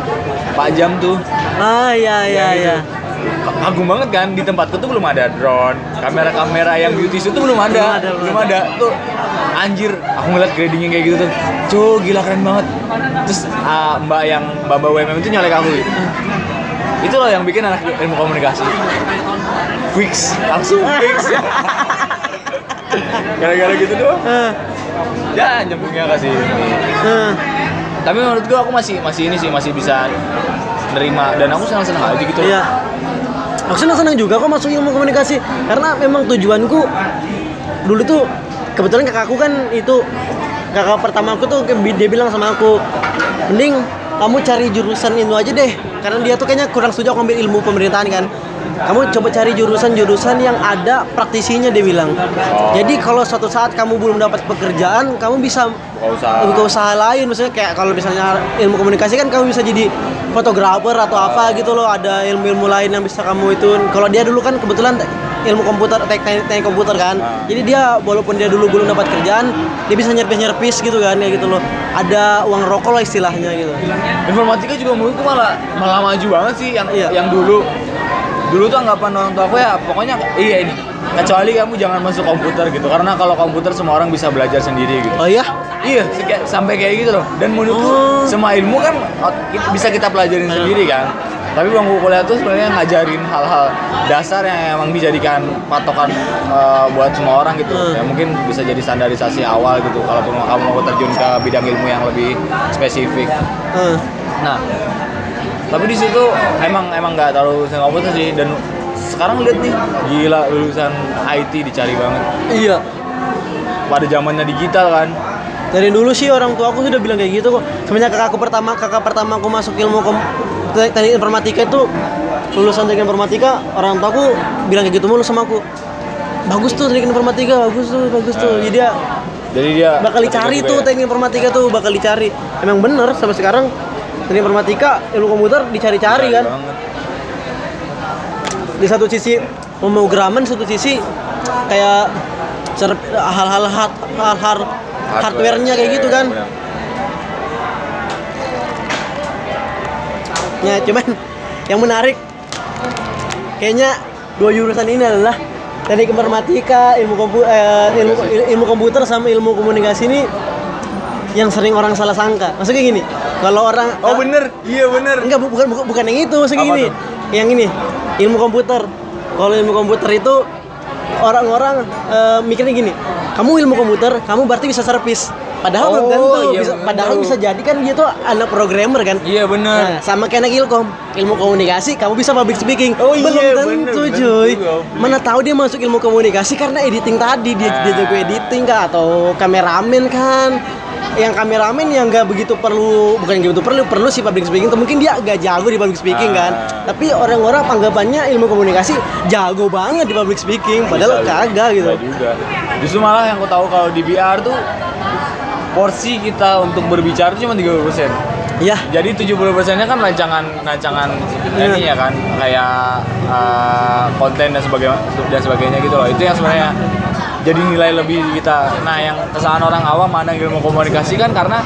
[SPEAKER 1] Pak Jam tuh.
[SPEAKER 2] Ah iya iya
[SPEAKER 1] Yang
[SPEAKER 2] iya.
[SPEAKER 1] Itu. Ka- kagum banget kan di tempatku tuh belum ada drone. Kamera-kamera yang beauty shoot tuh belum ada.
[SPEAKER 2] Belum ada, belum
[SPEAKER 1] belum ada. tuh anjir aku ngeliat gradingnya kayak gitu tuh. Cuy gila keren banget. Terus ah, mbak yang mbak mbak WMM itu nyalek aku. Gitu. itu loh yang bikin anak ilmu komunikasi. Fix langsung fix. (laughs) Gara-gara gitu doang.
[SPEAKER 2] Eh,
[SPEAKER 1] ya nyambungnya kasih ini.
[SPEAKER 2] Eh.
[SPEAKER 1] Tapi menurut gua aku masih masih ini sih masih bisa nerima. Dan aku senang senang aja gitu.
[SPEAKER 2] Iya. Aku senang-senang juga kok masuk ilmu komunikasi. Karena memang tujuanku dulu tuh kebetulan kakakku kan itu kakak pertama aku tuh dia bilang sama aku mending kamu cari jurusan itu aja deh. Karena dia tuh kayaknya kurang setuju aku ilmu pemerintahan kan kamu coba cari jurusan-jurusan yang ada praktisinya dia bilang.
[SPEAKER 1] Oh.
[SPEAKER 2] jadi kalau suatu saat kamu belum dapat pekerjaan kamu bisa
[SPEAKER 1] Buka usaha.
[SPEAKER 2] buka usaha lain. Misalnya kayak kalau misalnya ilmu komunikasi kan kamu bisa jadi fotografer atau apa gitu loh. Ada ilmu-ilmu lain yang bisa kamu itu. Kalau dia dulu kan kebetulan ilmu komputer tek- teknik, teknik komputer kan.
[SPEAKER 1] Ah.
[SPEAKER 2] jadi dia walaupun dia dulu belum dapat kerjaan dia bisa nyerpis-nyerpis gitu kan ya gitu loh. Ada uang rokok lah istilahnya gitu.
[SPEAKER 1] Informatika juga menurutku malah malah maju banget sih yang
[SPEAKER 2] Iya.
[SPEAKER 1] yang dulu dulu tuh anggapan orang tua aku ya pokoknya iya ini. Kecuali kamu jangan masuk komputer gitu karena kalau komputer semua orang bisa belajar sendiri gitu.
[SPEAKER 2] Oh iya?
[SPEAKER 1] Iya sampai kayak gitu loh. Dan menurutku
[SPEAKER 2] Oh.
[SPEAKER 1] semua ilmu kan ki- bisa kita pelajarin sendiri kan. Tapi bangku kuliah tuh sebenarnya ngajarin hal-hal dasar yang emang dijadikan patokan eh, buat semua orang gitu.
[SPEAKER 2] Hmm.
[SPEAKER 1] ya mungkin bisa jadi standarisasi awal gitu kalau kamu mau terjun ke bidang ilmu yang lebih spesifik.
[SPEAKER 2] Eh,
[SPEAKER 1] Nah, tapi di situ emang emang nggak terlalu lulusan komputer sih. Dan sekarang lihat nih gila lulusan IT dicari banget.
[SPEAKER 2] Iya.
[SPEAKER 1] Pada zamannya digital kan.
[SPEAKER 2] dari dulu sih orang tua aku sudah bilang kayak gitu kok. Semenjak kakakku pertama kakak pertama aku masuk ilmu kom te- teknik informatika itu lulusan teknik informatika orang tua aku bilang kayak gitu mulu sama aku. Bagus tuh teknik informatika bagus tuh bagus tuh. Jadi dia
[SPEAKER 1] Jadi dia
[SPEAKER 2] bakal dicari tuh teknik informatika tuh bakal dicari. Emang bener sampai sekarang teknik informatika ilmu komputer dicari-cari kan
[SPEAKER 1] banget.
[SPEAKER 2] di satu sisi pemrograman satu sisi kayak hal-hal hard- hal-hal hardware-nya kayak gitu kan
[SPEAKER 1] Benar.
[SPEAKER 2] Ya cuman yang menarik kayaknya dua jurusan ini adalah teknik informatika, ilmu kompu eh, ilmu, ilmu komputer sama ilmu komunikasi ini yang sering orang salah sangka. Maksudnya gini, kalau orang
[SPEAKER 1] Oh bener, iya bener.
[SPEAKER 2] enggak bu- bukan bukan, bukan yang itu, maksudnya
[SPEAKER 1] Apa
[SPEAKER 2] gini.
[SPEAKER 1] tuh?
[SPEAKER 2] Yang ini, ilmu komputer. Kalau ilmu komputer itu orang-orang eh, mikirnya gini, kamu ilmu komputer, kamu berarti bisa servis. Padahal belum
[SPEAKER 1] Oh,
[SPEAKER 2] tentu,
[SPEAKER 1] iya
[SPEAKER 2] bisa,
[SPEAKER 1] bener.
[SPEAKER 2] padahal bisa jadi kan dia tuh anak programmer kan.
[SPEAKER 1] Iya bener.
[SPEAKER 2] Nah, sama kayak anak ilkom, ilmu komunikasi, kamu bisa public speaking.
[SPEAKER 1] Oh iya,
[SPEAKER 2] Belum
[SPEAKER 1] bener,
[SPEAKER 2] tentu,
[SPEAKER 1] bener
[SPEAKER 2] cuy.
[SPEAKER 1] juga.
[SPEAKER 2] Mana tahu dia masuk ilmu komunikasi karena editing tadi dia dia
[SPEAKER 1] Ah.
[SPEAKER 2] jago editing kah atau kameramen kan. Yang kameramen yang nggak begitu perlu, bukan nggak begitu perlu, perlu sih public speaking. Mungkin dia agak jago di public speaking kan.
[SPEAKER 1] Ah.
[SPEAKER 2] Tapi orang-orang anggapannya ilmu komunikasi jago banget di public speaking, padahal
[SPEAKER 1] Bisa-
[SPEAKER 2] kagak gitu.
[SPEAKER 1] juga. Justru malah yang aku tahu kalau di VR tuh porsi kita untuk berbicara cuma 30%.
[SPEAKER 2] Ya,
[SPEAKER 1] Jadi 70%-nya kan rancangan rancangan
[SPEAKER 2] Iya.
[SPEAKER 1] ini ya kan kayak uh, konten dan sebagainya dan sebagainya gitu loh. Itu yang sebenarnya jadi nilai lebih kita. Nah, yang kesalahan orang awam mana ilmu komunikasi kan karena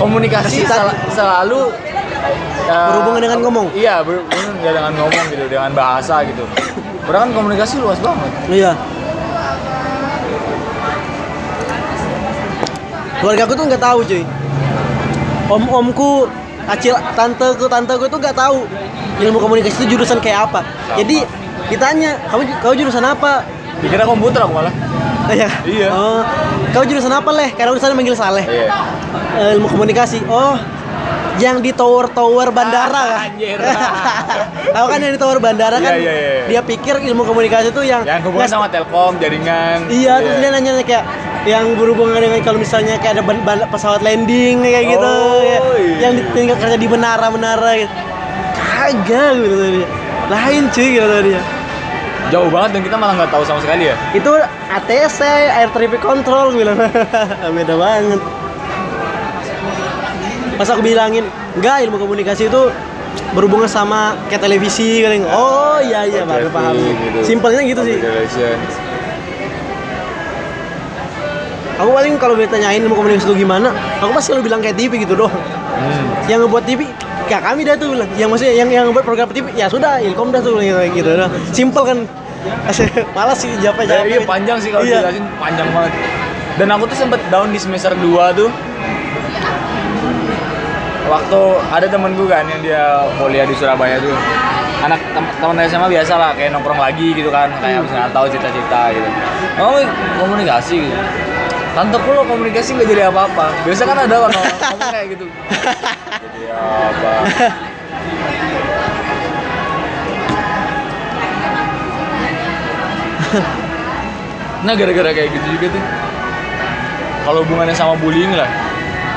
[SPEAKER 1] komunikasi sel- selalu uh,
[SPEAKER 2] Berhubungan dengan ngomong.
[SPEAKER 1] Iya, berhubungan ya dengan ngomong gitu, dengan bahasa gitu. Padahal kan komunikasi luas banget.
[SPEAKER 2] Iya. Keluarga aku tuh nggak tahu cuy. Om-omku, acil tanteku, tanteku tuh nggak tahu ilmu komunikasi itu jurusan kayak apa. Jadi ditanya, kamu kau jurusan apa?
[SPEAKER 1] Dikira komputer aku malah.
[SPEAKER 2] Iya.
[SPEAKER 1] Iya.
[SPEAKER 2] Oh, kau jurusan apa leh? Karena sana manggil Saleh.
[SPEAKER 1] Iya.
[SPEAKER 2] Eh, ilmu komunikasi. Oh, yang di tower-tower bandara
[SPEAKER 1] Ah,
[SPEAKER 2] kan?
[SPEAKER 1] anjir. (laughs)
[SPEAKER 2] Tahu kan yang di tower bandara kan?
[SPEAKER 1] Iya, iya, iya.
[SPEAKER 2] Dia pikir ilmu komunikasi itu yang
[SPEAKER 1] Yang hubungan sama Telkom, jaringan.
[SPEAKER 2] Iya, terus dia nanya kayak yang berhubungan dengan kalau misalnya kayak ada ban- ban- pesawat landing kayak gitu,
[SPEAKER 1] Oh,
[SPEAKER 2] ya.
[SPEAKER 1] iya.
[SPEAKER 2] yang tinggal kerja di menara-menara gitu. Kagak gitu tuh dia. Lain cuy gitu dia.
[SPEAKER 1] Jauh banget dan kita malah nggak tahu sama sekali ya.
[SPEAKER 2] Itu ATC, Air Traffic Control bilang. (laughs) Beda banget. Pas aku bilangin, enggak ilmu komunikasi itu berhubungan sama kayak televisi kali. Oh iya iya baru paham.
[SPEAKER 1] Gitu.
[SPEAKER 2] Simpelnya gitu sih.
[SPEAKER 1] Relation.
[SPEAKER 2] Aku paling kalau ditanyain ilmu komunikasi itu gimana, aku pasti selalu bilang kayak TV gitu doang.
[SPEAKER 1] Hmm.
[SPEAKER 2] yang ngebuat TV kayak kami dah tuh bilang yang maksudnya yang yang ngebuat program TV ya sudah Ilkom dah tuh gitu gitu dah. simple kan (laughs) malas sih jawab
[SPEAKER 1] Ya,
[SPEAKER 2] jawab
[SPEAKER 1] iya panjang sih kalau
[SPEAKER 2] Iya.
[SPEAKER 1] dijelasin panjang banget. Dan aku tuh sempet down di semester 2 tuh. Waktu ada temen gue kan yang dia kuliah di Surabaya tuh. Anak tem- teman SMA biasa lah kayak nongkrong lagi gitu kan, kayak misalnya tahu cita-cita gitu. Oh, komunikasi gitu. Tanteku lo komunikasi nggak jadi apa-apa. Biasa kan ada kan orang (laughs) ngomong kayak gitu. Jadi apa? (laughs) Nah gara-gara kayak gitu juga tuh kalau hubungannya sama bullying lah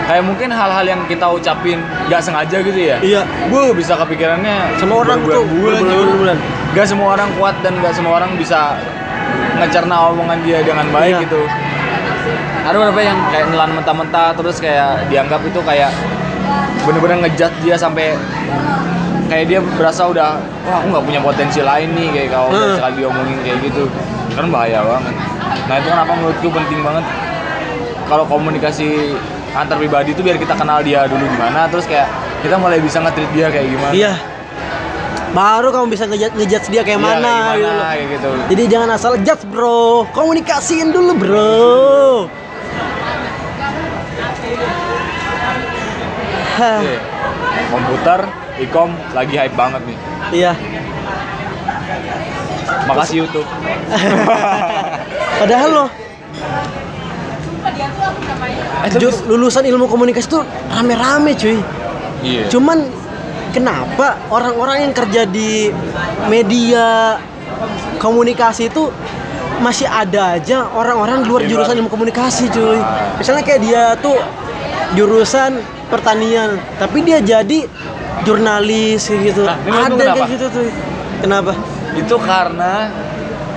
[SPEAKER 1] kayak mungkin hal-hal yang kita ucapin nggak sengaja gitu ya
[SPEAKER 2] Iya.
[SPEAKER 1] Bu bisa kepikirannya
[SPEAKER 2] Sama orang tuh,
[SPEAKER 1] cuy. Gak semua orang kuat dan gak semua orang bisa ngecerna omongan dia dengan baik
[SPEAKER 2] Iya.
[SPEAKER 1] gitu. Ada beberapa yang kayak nelan mentah-mentah terus kayak dianggap itu kayak bener-bener ngejat dia sampai kayak dia berasa udah wah aku nggak punya potensi lain nih kayak kalau
[SPEAKER 2] Hmm.
[SPEAKER 1] sekali diomongin kayak gitu kan bahaya banget. Nah itu kenapa menurutku penting banget kalau komunikasi antar pribadi itu biar kita kenal dia dulu gimana terus kayak kita mulai bisa nge-treat dia kayak gimana.
[SPEAKER 2] Iya. Baru kamu bisa ngejudge, ngejudge dia kayak
[SPEAKER 1] Iya,
[SPEAKER 2] mana,
[SPEAKER 1] kayak
[SPEAKER 2] gitu
[SPEAKER 1] gimana,
[SPEAKER 2] loh.
[SPEAKER 1] kayak gitu.
[SPEAKER 2] Jadi jangan asal judge bro, komunikasiin dulu bro. Hah,
[SPEAKER 1] Oke. Komputer, ikom lagi hype banget nih.
[SPEAKER 2] Iya.
[SPEAKER 1] Makasih YouTube. (laughs)
[SPEAKER 2] Padahal loh,
[SPEAKER 1] Eh,
[SPEAKER 2] lulusan ilmu komunikasi tuh rame-rame cuy.
[SPEAKER 1] Iya.
[SPEAKER 2] Cuman kenapa orang-orang yang kerja di media komunikasi itu masih ada aja orang-orang luar
[SPEAKER 1] luar.
[SPEAKER 2] jurusan ilmu komunikasi cuy.
[SPEAKER 1] Ah.
[SPEAKER 2] Misalnya kayak dia tuh jurusan pertanian, tapi dia jadi jurnalis kayak gitu.
[SPEAKER 1] Nah,
[SPEAKER 2] ada kayak
[SPEAKER 1] kenapa?
[SPEAKER 2] gitu tuh. Kenapa?
[SPEAKER 1] Itu karena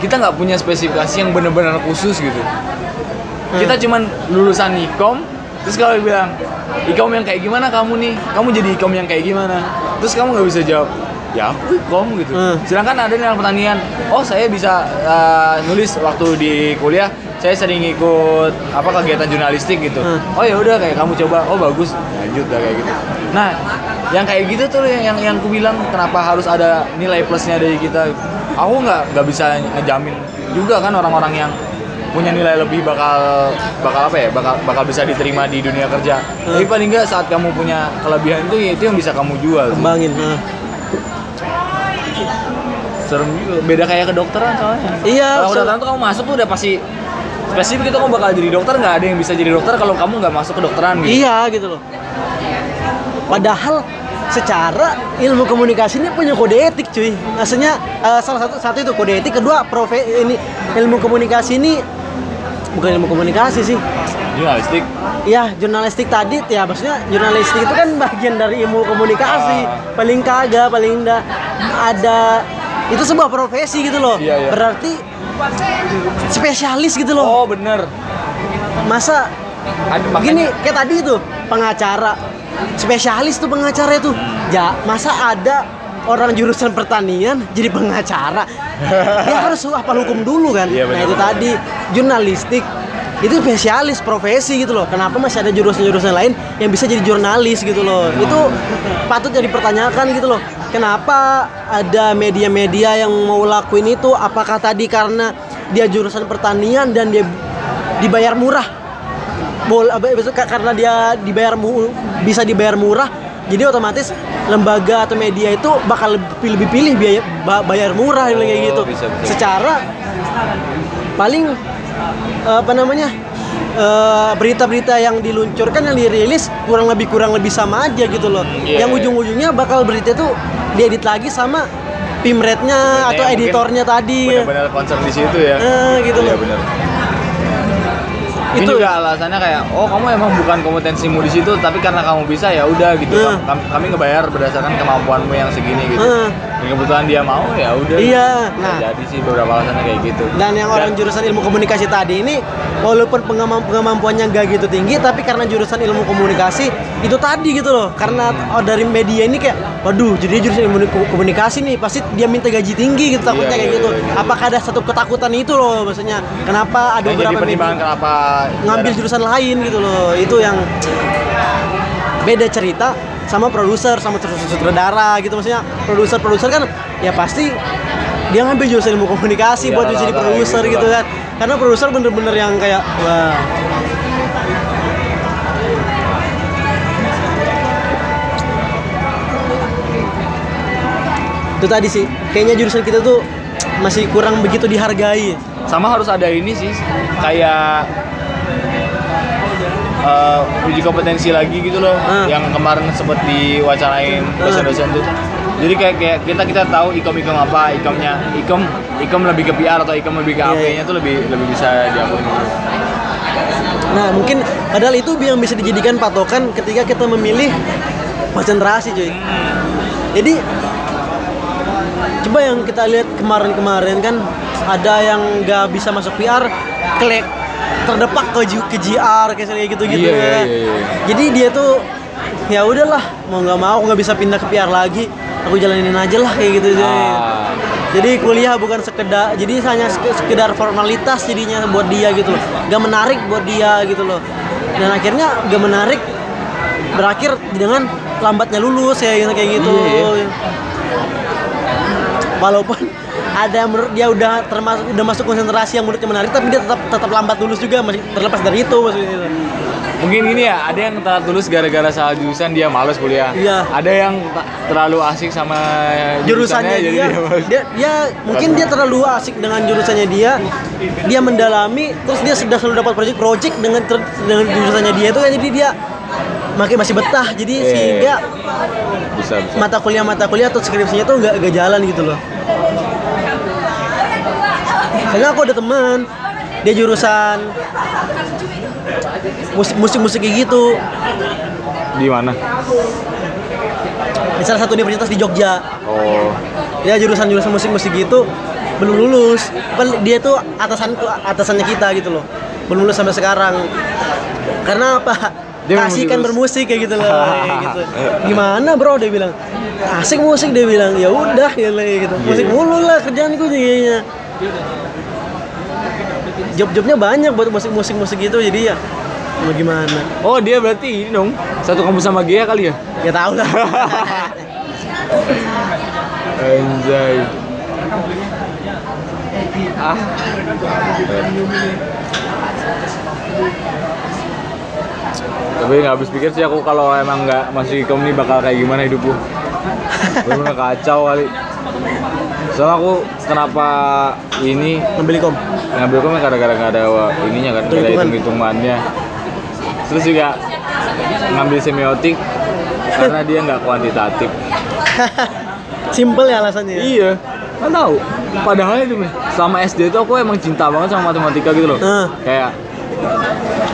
[SPEAKER 1] kita nggak punya spesifikasi yang benar-benar khusus gitu.
[SPEAKER 2] Hmm.
[SPEAKER 1] Kita cuman lulusan ikom, terus kalau bilang ikom yang kayak gimana kamu nih? Kamu jadi ikom yang kayak gimana? Terus kamu nggak bisa jawab. Ya aku ikom gitu.
[SPEAKER 2] Hmm.
[SPEAKER 1] Sedangkan ada yang pertanian. Oh saya bisa uh, nulis waktu di kuliah. Saya sering ikut apa kegiatan jurnalistik gitu.
[SPEAKER 2] Hmm.
[SPEAKER 1] Oh ya udah kayak kamu coba. Oh bagus. Lanjut dah kayak gitu. Nah, yang kayak gitu tuh yang yang, yang ku bilang kenapa harus ada nilai plusnya dari kita. Aku nggak nggak bisa ngejamin juga kan orang-orang yang punya nilai lebih bakal bakal apa ya bakal bakal bisa diterima di dunia kerja.
[SPEAKER 2] Hmm.
[SPEAKER 1] Tapi paling nggak saat kamu punya kelebihan itu itu yang bisa kamu jual. sih.
[SPEAKER 2] Kembangin.
[SPEAKER 1] Serem juga. Beda kayak kedokteran soalnya.
[SPEAKER 2] Iya,
[SPEAKER 1] Kalau
[SPEAKER 2] so-
[SPEAKER 1] kedokteran tuh kamu masuk tuh udah pasti spesifik itu kamu bakal jadi dokter nggak ada yang bisa jadi dokter kalau kamu nggak masuk kedokteran gitu.
[SPEAKER 2] Iya gitu loh. Padahal secara ilmu komunikasi ini punya kode etik cuy. Maksudnya eh, salah satu satu itu kode etik, kedua profe ini ilmu komunikasi ini bukan ilmu komunikasi sih.
[SPEAKER 1] Jurnalistik.
[SPEAKER 2] Ya jurnalistik tadi ya maksudnya jurnalistik itu kan bagian dari ilmu komunikasi.
[SPEAKER 1] Ah.
[SPEAKER 2] Paling kagak, paling enggak ada itu sebuah profesi gitu loh.
[SPEAKER 1] Iya, iya.
[SPEAKER 2] Berarti spesialis gitu loh.
[SPEAKER 1] Oh bener.
[SPEAKER 2] Masa
[SPEAKER 1] Ada,
[SPEAKER 2] Gini, kayak tadi itu pengacara spesialis tuh pengacara itu. Ja, masa ada orang jurusan pertanian jadi pengacara? Dia (laughs) harus hafal hukum dulu kan.
[SPEAKER 1] Iya,
[SPEAKER 2] nah
[SPEAKER 1] benar,
[SPEAKER 2] itu
[SPEAKER 1] benar.
[SPEAKER 2] tadi jurnalistik itu spesialis profesi gitu loh. Kenapa masih ada jurusan-jurusan lain yang bisa jadi jurnalis gitu loh? Itu patut jadi pertanyakan gitu loh. Kenapa ada media-media yang mau lakuin itu? Apakah tadi karena dia jurusan pertanian dan dia dibayar murah? bol apa besok ka- karena dia dibayar mu, bisa dibayar murah jadi otomatis lembaga atau media itu bakal lebih lebih pilih biaya ba- bayar murah bilang kayak
[SPEAKER 1] Oh,
[SPEAKER 2] gitu
[SPEAKER 1] bisa, bisa.
[SPEAKER 2] secara paling eh, apa namanya eh, berita-berita yang diluncurkan yang dirilis kurang lebih kurang lebih sama aja gitu loh
[SPEAKER 1] iya,
[SPEAKER 2] yang
[SPEAKER 1] iya.
[SPEAKER 2] ujung-ujungnya bakal berita itu diedit lagi sama pimretnya atau
[SPEAKER 1] yang mungkin
[SPEAKER 2] editornya tadi
[SPEAKER 1] Bener-bener concern di situ ya.
[SPEAKER 2] Eh, gitu
[SPEAKER 1] Iya
[SPEAKER 2] loh.
[SPEAKER 1] bener. Ini
[SPEAKER 2] Itu-
[SPEAKER 1] juga alasannya kayak, oh kamu emang bukan kompetensimu di situ, tapi karena kamu bisa ya udah gitu.
[SPEAKER 2] Hmm.
[SPEAKER 1] Kami, kami ngebayar berdasarkan kemampuanmu yang segini gitu.
[SPEAKER 2] Hmm.
[SPEAKER 1] Dan kebetulan dia mau ya udah.
[SPEAKER 2] Iya,
[SPEAKER 1] Nah, jadi sih beberapa alasannya kayak gitu.
[SPEAKER 2] Dan yang orang jurusan ilmu komunikasi tadi ini walaupun pengemam- pengemampuannya nggak gitu tinggi tapi karena jurusan ilmu komunikasi itu tadi gitu loh. Karena oh, dari media ini kayak waduh, jadi jurusan ilmu ko- komunikasi nih pasti dia minta gaji tinggi gitu takutnya
[SPEAKER 1] Iya,
[SPEAKER 2] kayak
[SPEAKER 1] iya,
[SPEAKER 2] gitu.
[SPEAKER 1] iya, iya.
[SPEAKER 2] Apakah ada satu ketakutan itu loh maksudnya? Kenapa ada beberapa
[SPEAKER 1] pertimbangan
[SPEAKER 2] media
[SPEAKER 1] kenapa
[SPEAKER 2] ngambil jurusan lain gitu loh. Itu yang beda cerita sama produser sama sutradara gitu maksudnya. Produser-produser kan ya pasti dia ngambil jurusan ilmu komunikasi
[SPEAKER 1] Iya,
[SPEAKER 2] buat jadi
[SPEAKER 1] rata-rata
[SPEAKER 2] produser
[SPEAKER 1] gitu
[SPEAKER 2] gitu kan. Karena produser bener-bener yang kayak wah. Itu tadi sih kayaknya jurusan kita tuh masih kurang begitu dihargai.
[SPEAKER 1] Sama harus ada ini sih kayak eh, uji kompetensi lagi gitu loh
[SPEAKER 2] Hmm.
[SPEAKER 1] yang kemarin sempet diwacanain dosen-dosen tuh. Jadi kayak, kayak kita kita tahu ikom ikom apa ikomnya. Ikom ikom lebih ke PR atau ikom lebih ke
[SPEAKER 2] Iya,
[SPEAKER 1] AP nya tuh lebih lebih bisa diakuin.
[SPEAKER 2] Nah mungkin padahal itu yang bisa dijadikan patokan ketika kita memilih konsentrasi cuy. Jadi coba yang kita lihat kemarin-kemarin kan ada yang nggak bisa masuk PR, klik terdepak ke, ke GR kayak gitu-gitu.
[SPEAKER 1] Iya, iya,
[SPEAKER 2] ya.
[SPEAKER 1] iya, iya.
[SPEAKER 2] Jadi dia tuh ya udahlah mau nggak mau aku nggak bisa pindah ke PR lagi, aku jalanin aja lah kayak gitu. cuy.
[SPEAKER 1] Ah.
[SPEAKER 2] Jadi kuliah bukan sekedar, jadi hanya sek- sekedar formalitas jadinya buat dia gitu loh. Gak menarik buat dia gitu loh. Dan akhirnya gak menarik berakhir dengan lambatnya lulus ya gitu, kayak gitu.
[SPEAKER 1] Iya,
[SPEAKER 2] Walaupun ada yang menurut dia udah termasuk udah masuk konsentrasi yang menurutnya menarik tapi dia tetap tetap lambat lulus juga masih terlepas dari itu maksudnya itu.
[SPEAKER 1] Mungkin gini ya, ada yang telat lulus gara-gara salah jurusan dia males kuliah.
[SPEAKER 2] Iya.
[SPEAKER 1] Ada yang terlalu asik sama
[SPEAKER 2] jurusannya
[SPEAKER 1] jadi
[SPEAKER 2] dia,
[SPEAKER 1] males.
[SPEAKER 2] dia, dia mungkin dia terlalu asik dengan jurusannya dia dia mendalami terus dia sudah selalu dapat project project dengan ter- dengan jurusannya dia itu kan jadi dia makin masih betah jadi
[SPEAKER 1] Iya.
[SPEAKER 2] sehingga
[SPEAKER 1] bisa bisa.
[SPEAKER 2] mata kuliah mata kuliah atau skripsinya tuh nggak jalan gitu loh karena aku ada teman dia jurusan musik musik musik kayak gitu.
[SPEAKER 1] Di mana?
[SPEAKER 2] di salah satu universitas di Jogja.
[SPEAKER 1] Oh.
[SPEAKER 2] ya jurusan jurusan musik musik gitu belum lulus. Padahal dia tuh atasan atasannya kita gitu loh. Belum lulus sampai sekarang. Karena apa?
[SPEAKER 1] Dia
[SPEAKER 2] kasih kan bermusik kayak gitu loh (laughs) kayak gitu. Gimana bro? Dia bilang. Asik musik dia bilang. Ya udah ya gitu.
[SPEAKER 1] Iya.
[SPEAKER 2] musik mulu lah kerjaanku kayaknya job-jobnya banyak buat musik musik gitu jadi ya mau gimana
[SPEAKER 1] Oh, dia berarti ini dong. Satu kampus sama Gia kali ya?
[SPEAKER 2] ya tahu lah
[SPEAKER 1] Anjay. Ah. Tapi nggak habis pikir sih aku kalau emang nggak masuk ikom ini bakal kayak gimana hidupku. Bener-bener kacau kali. Soalnya aku kenapa ini
[SPEAKER 2] ngambil kom
[SPEAKER 1] ngambil kom gara-gara nggak ada ininya kan, nggak ada
[SPEAKER 2] Hitung-hitungan.
[SPEAKER 1] hitung-hitungannya. Terus juga ngambil semiotik karena dia nggak kuantitatif. (laughs)
[SPEAKER 2] simple ya alasannya
[SPEAKER 1] Iya, kan tahu. Padahal itu selama SD itu aku emang cinta banget sama matematika gitu loh.
[SPEAKER 2] Ah.
[SPEAKER 1] Kayak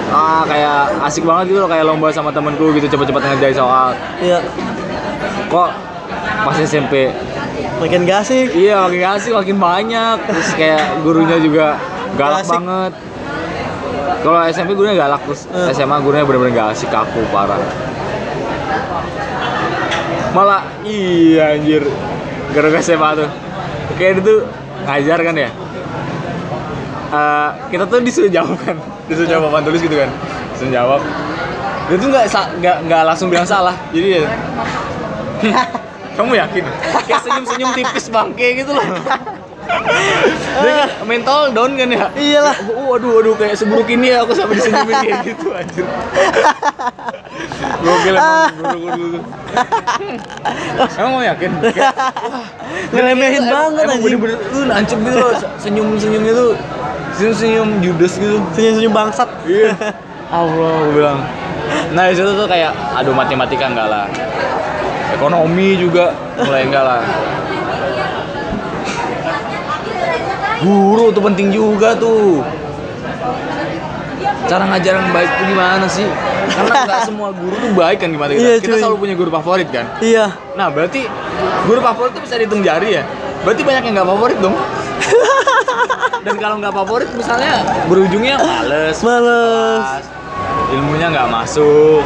[SPEAKER 1] ah kayak asik banget gitu loh kayak lomba sama temenku gitu cepet-cepet ngerjain soal.
[SPEAKER 2] Iya.
[SPEAKER 1] Kok pas SMP
[SPEAKER 2] Makin gak asik.
[SPEAKER 1] iya makin asik makin banyak terus kayak gurunya juga galak
[SPEAKER 2] Asik.
[SPEAKER 1] banget. Kalau SMP gurunya galak terus
[SPEAKER 2] Eh.
[SPEAKER 1] SMA gurunya bener-bener gak asik kaku parah. Malah iya anjir gara-gara SMA tuh kayak itu ngajar kan ya Eh, kita tuh disuruh jawab kan disuruh jawab papan tulis gitu kan disuruh jawab dia tuh nggak nggak nggak langsung bilang salah jadi ya (laughs) kamu yakin? Kayak senyum senyum tipis bangke gitu loh. Dia kayak mental down kan ya?
[SPEAKER 2] Iyalah.
[SPEAKER 1] oh, aduh aduh kayak seburuk ini ya aku sampai disenyumin kayak gitu anjir. Gokil emang guru-guru dulu emang mau yakin?
[SPEAKER 2] Ngeremehin
[SPEAKER 1] Emang-
[SPEAKER 2] banget anjing.
[SPEAKER 1] bener-bener lu nancep gitu loh senyum-senyumnya tuh senyum-senyum judes gitu.
[SPEAKER 2] Senyum-senyum bangsat.
[SPEAKER 1] iya. (laughs) Allah gue bilang. Nah di situ tuh kayak aduh matematika enggak lah ekonomi juga mulai enggak lah guru tuh penting juga tuh cara ngajar yang baik tuh gimana sih karena (laughs) nggak semua guru tuh baik kan gimana
[SPEAKER 2] Iya,
[SPEAKER 1] kita selalu punya guru favorit kan
[SPEAKER 2] Iya.
[SPEAKER 1] Nah, berarti guru favorit itu bisa dihitung jari ya? Berarti banyak yang nggak favorit dong. (laughs) Dan kalau nggak favorit misalnya berujungnya males,
[SPEAKER 2] Males.
[SPEAKER 1] ilmunya nggak masuk.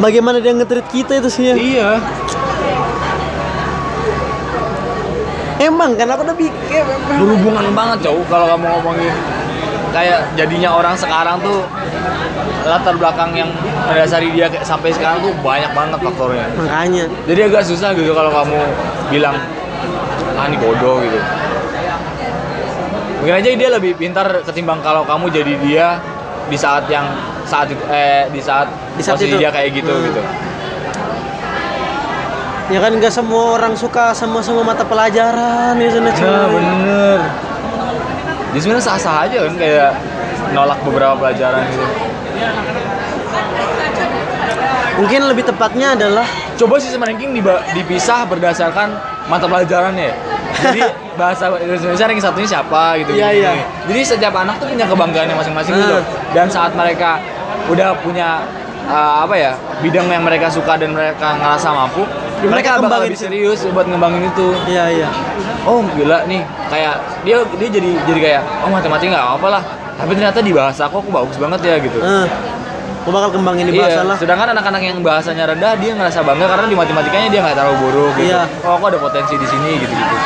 [SPEAKER 2] Bagaimana dia nge-treat kita itu sih ya?
[SPEAKER 1] Iya.
[SPEAKER 2] Emang kan aku udah pikir
[SPEAKER 1] Berhubungan banget cowok kalau kamu ngomongin kayak jadinya orang sekarang tuh latar belakang yang mendasari dia kayak sampai sekarang tuh banyak banget faktornya.
[SPEAKER 2] makanya.
[SPEAKER 1] Jadi agak susah gitu kalau kamu bilang ah ini bodoh gitu. Mungkin aja dia lebih pintar ketimbang kalau kamu jadi dia di saat yang saat itu eh di saat
[SPEAKER 2] Di saat
[SPEAKER 1] posisi
[SPEAKER 2] itu.
[SPEAKER 1] dia kayak gitu
[SPEAKER 2] Hmm.
[SPEAKER 1] gitu.
[SPEAKER 2] Ya kan nggak semua orang suka sama semua mata pelajaran ya sana cuy.
[SPEAKER 1] Nah bener. Jadi sebenarnya sah-sah aja kan kayak nolak beberapa pelajaran gitu.
[SPEAKER 2] Mungkin lebih tepatnya adalah
[SPEAKER 1] Coba sistem ranking dipisah berdasarkan mata pelajarannya. ya. Jadi (laughs) bahasa Indonesia ranking satunya siapa gitu.
[SPEAKER 2] Iya,
[SPEAKER 1] gini.
[SPEAKER 2] iya.
[SPEAKER 1] Jadi setiap anak tuh punya kebanggaannya masing-masing gitu.
[SPEAKER 2] Ah.
[SPEAKER 1] Dan saat mereka udah punya uh, apa ya bidang yang mereka suka dan mereka ngerasa mampu,
[SPEAKER 2] Ya, mereka
[SPEAKER 1] mereka bakal lebih serius buat ngembangin itu.
[SPEAKER 2] Iya iya.
[SPEAKER 1] Oh gila nih, kayak dia dia jadi jadi kayak oh matematika nggak apa lah. Tapi ternyata di bahasa aku aku bagus banget ya gitu.
[SPEAKER 2] Eh, gue bakal kembangin di bahasa
[SPEAKER 1] Iya,
[SPEAKER 2] lah.
[SPEAKER 1] sedangkan anak-anak yang bahasanya rendah dia ngerasa bangga karena di matematikanya dia nggak terlalu buruk gitu.
[SPEAKER 2] Iya.
[SPEAKER 1] Oh, aku ada potensi di sini gitu gitu.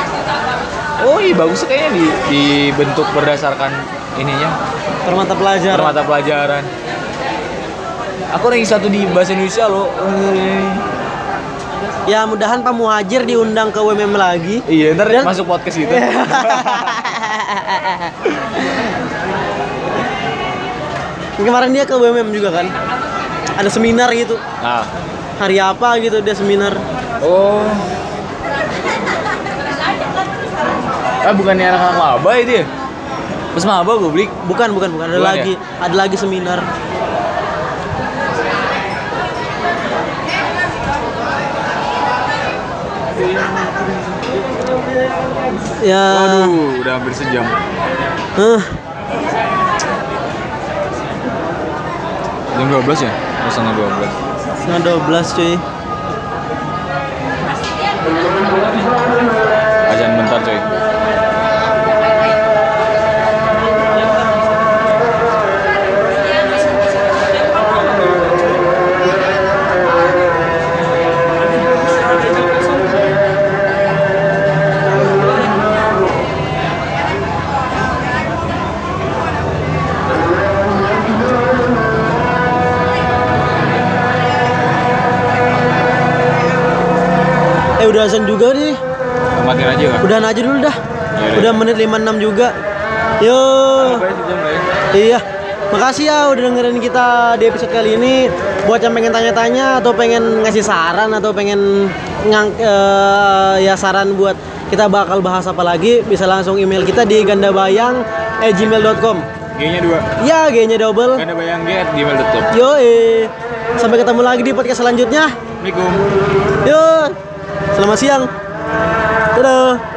[SPEAKER 1] Oh iya bagus kayaknya di, dibentuk berdasarkan ininya
[SPEAKER 2] Per mata pelajaran.
[SPEAKER 1] per mata pelajaran. Aku ranking satu di bahasa Indonesia loh. Eh.
[SPEAKER 2] Ya mudahan Pak Muhajir diundang ke WMM lagi.
[SPEAKER 1] Iya ntar
[SPEAKER 2] Dan-
[SPEAKER 1] masuk podcast gitu. (laughs)
[SPEAKER 2] Kemarin dia ke WMM juga kan. Ada seminar gitu.
[SPEAKER 1] nah,
[SPEAKER 2] Hari apa gitu dia seminar.
[SPEAKER 1] oh. Ah bukannya anak-anak maba itu ya? Pas maba gue beli.
[SPEAKER 2] Bukan bukan bukan ada
[SPEAKER 1] Bukan
[SPEAKER 2] lagi. Ada lagi seminar. Ya.
[SPEAKER 1] Waduh, udah hampir sejam.
[SPEAKER 2] Huh.
[SPEAKER 1] Jam 12 ya? Oh, setengah 12.
[SPEAKER 2] Setengah 12 cuy. Udah azan juga nih.
[SPEAKER 1] Matiin aja kan?
[SPEAKER 2] Udahan aja dulu dah.
[SPEAKER 1] Iya,
[SPEAKER 2] Udah menit 56 juga. Yo. Iya. Makasih ya udah dengerin kita di episode kali ini. Buat yang pengen tanya-tanya atau pengen ngasih saran atau pengen ngang eh, ya saran buat kita bakal bahas apa lagi, bisa langsung email kita di gandabayang@gmail.com.
[SPEAKER 1] G-nya dua.
[SPEAKER 2] Ya, G-nya double.
[SPEAKER 1] Ganda bayang G at gmail.com.
[SPEAKER 2] Yo, sampai ketemu lagi di podcast selanjutnya.
[SPEAKER 1] Assalamualaikum.
[SPEAKER 2] Yo, selamat siang. Dadah.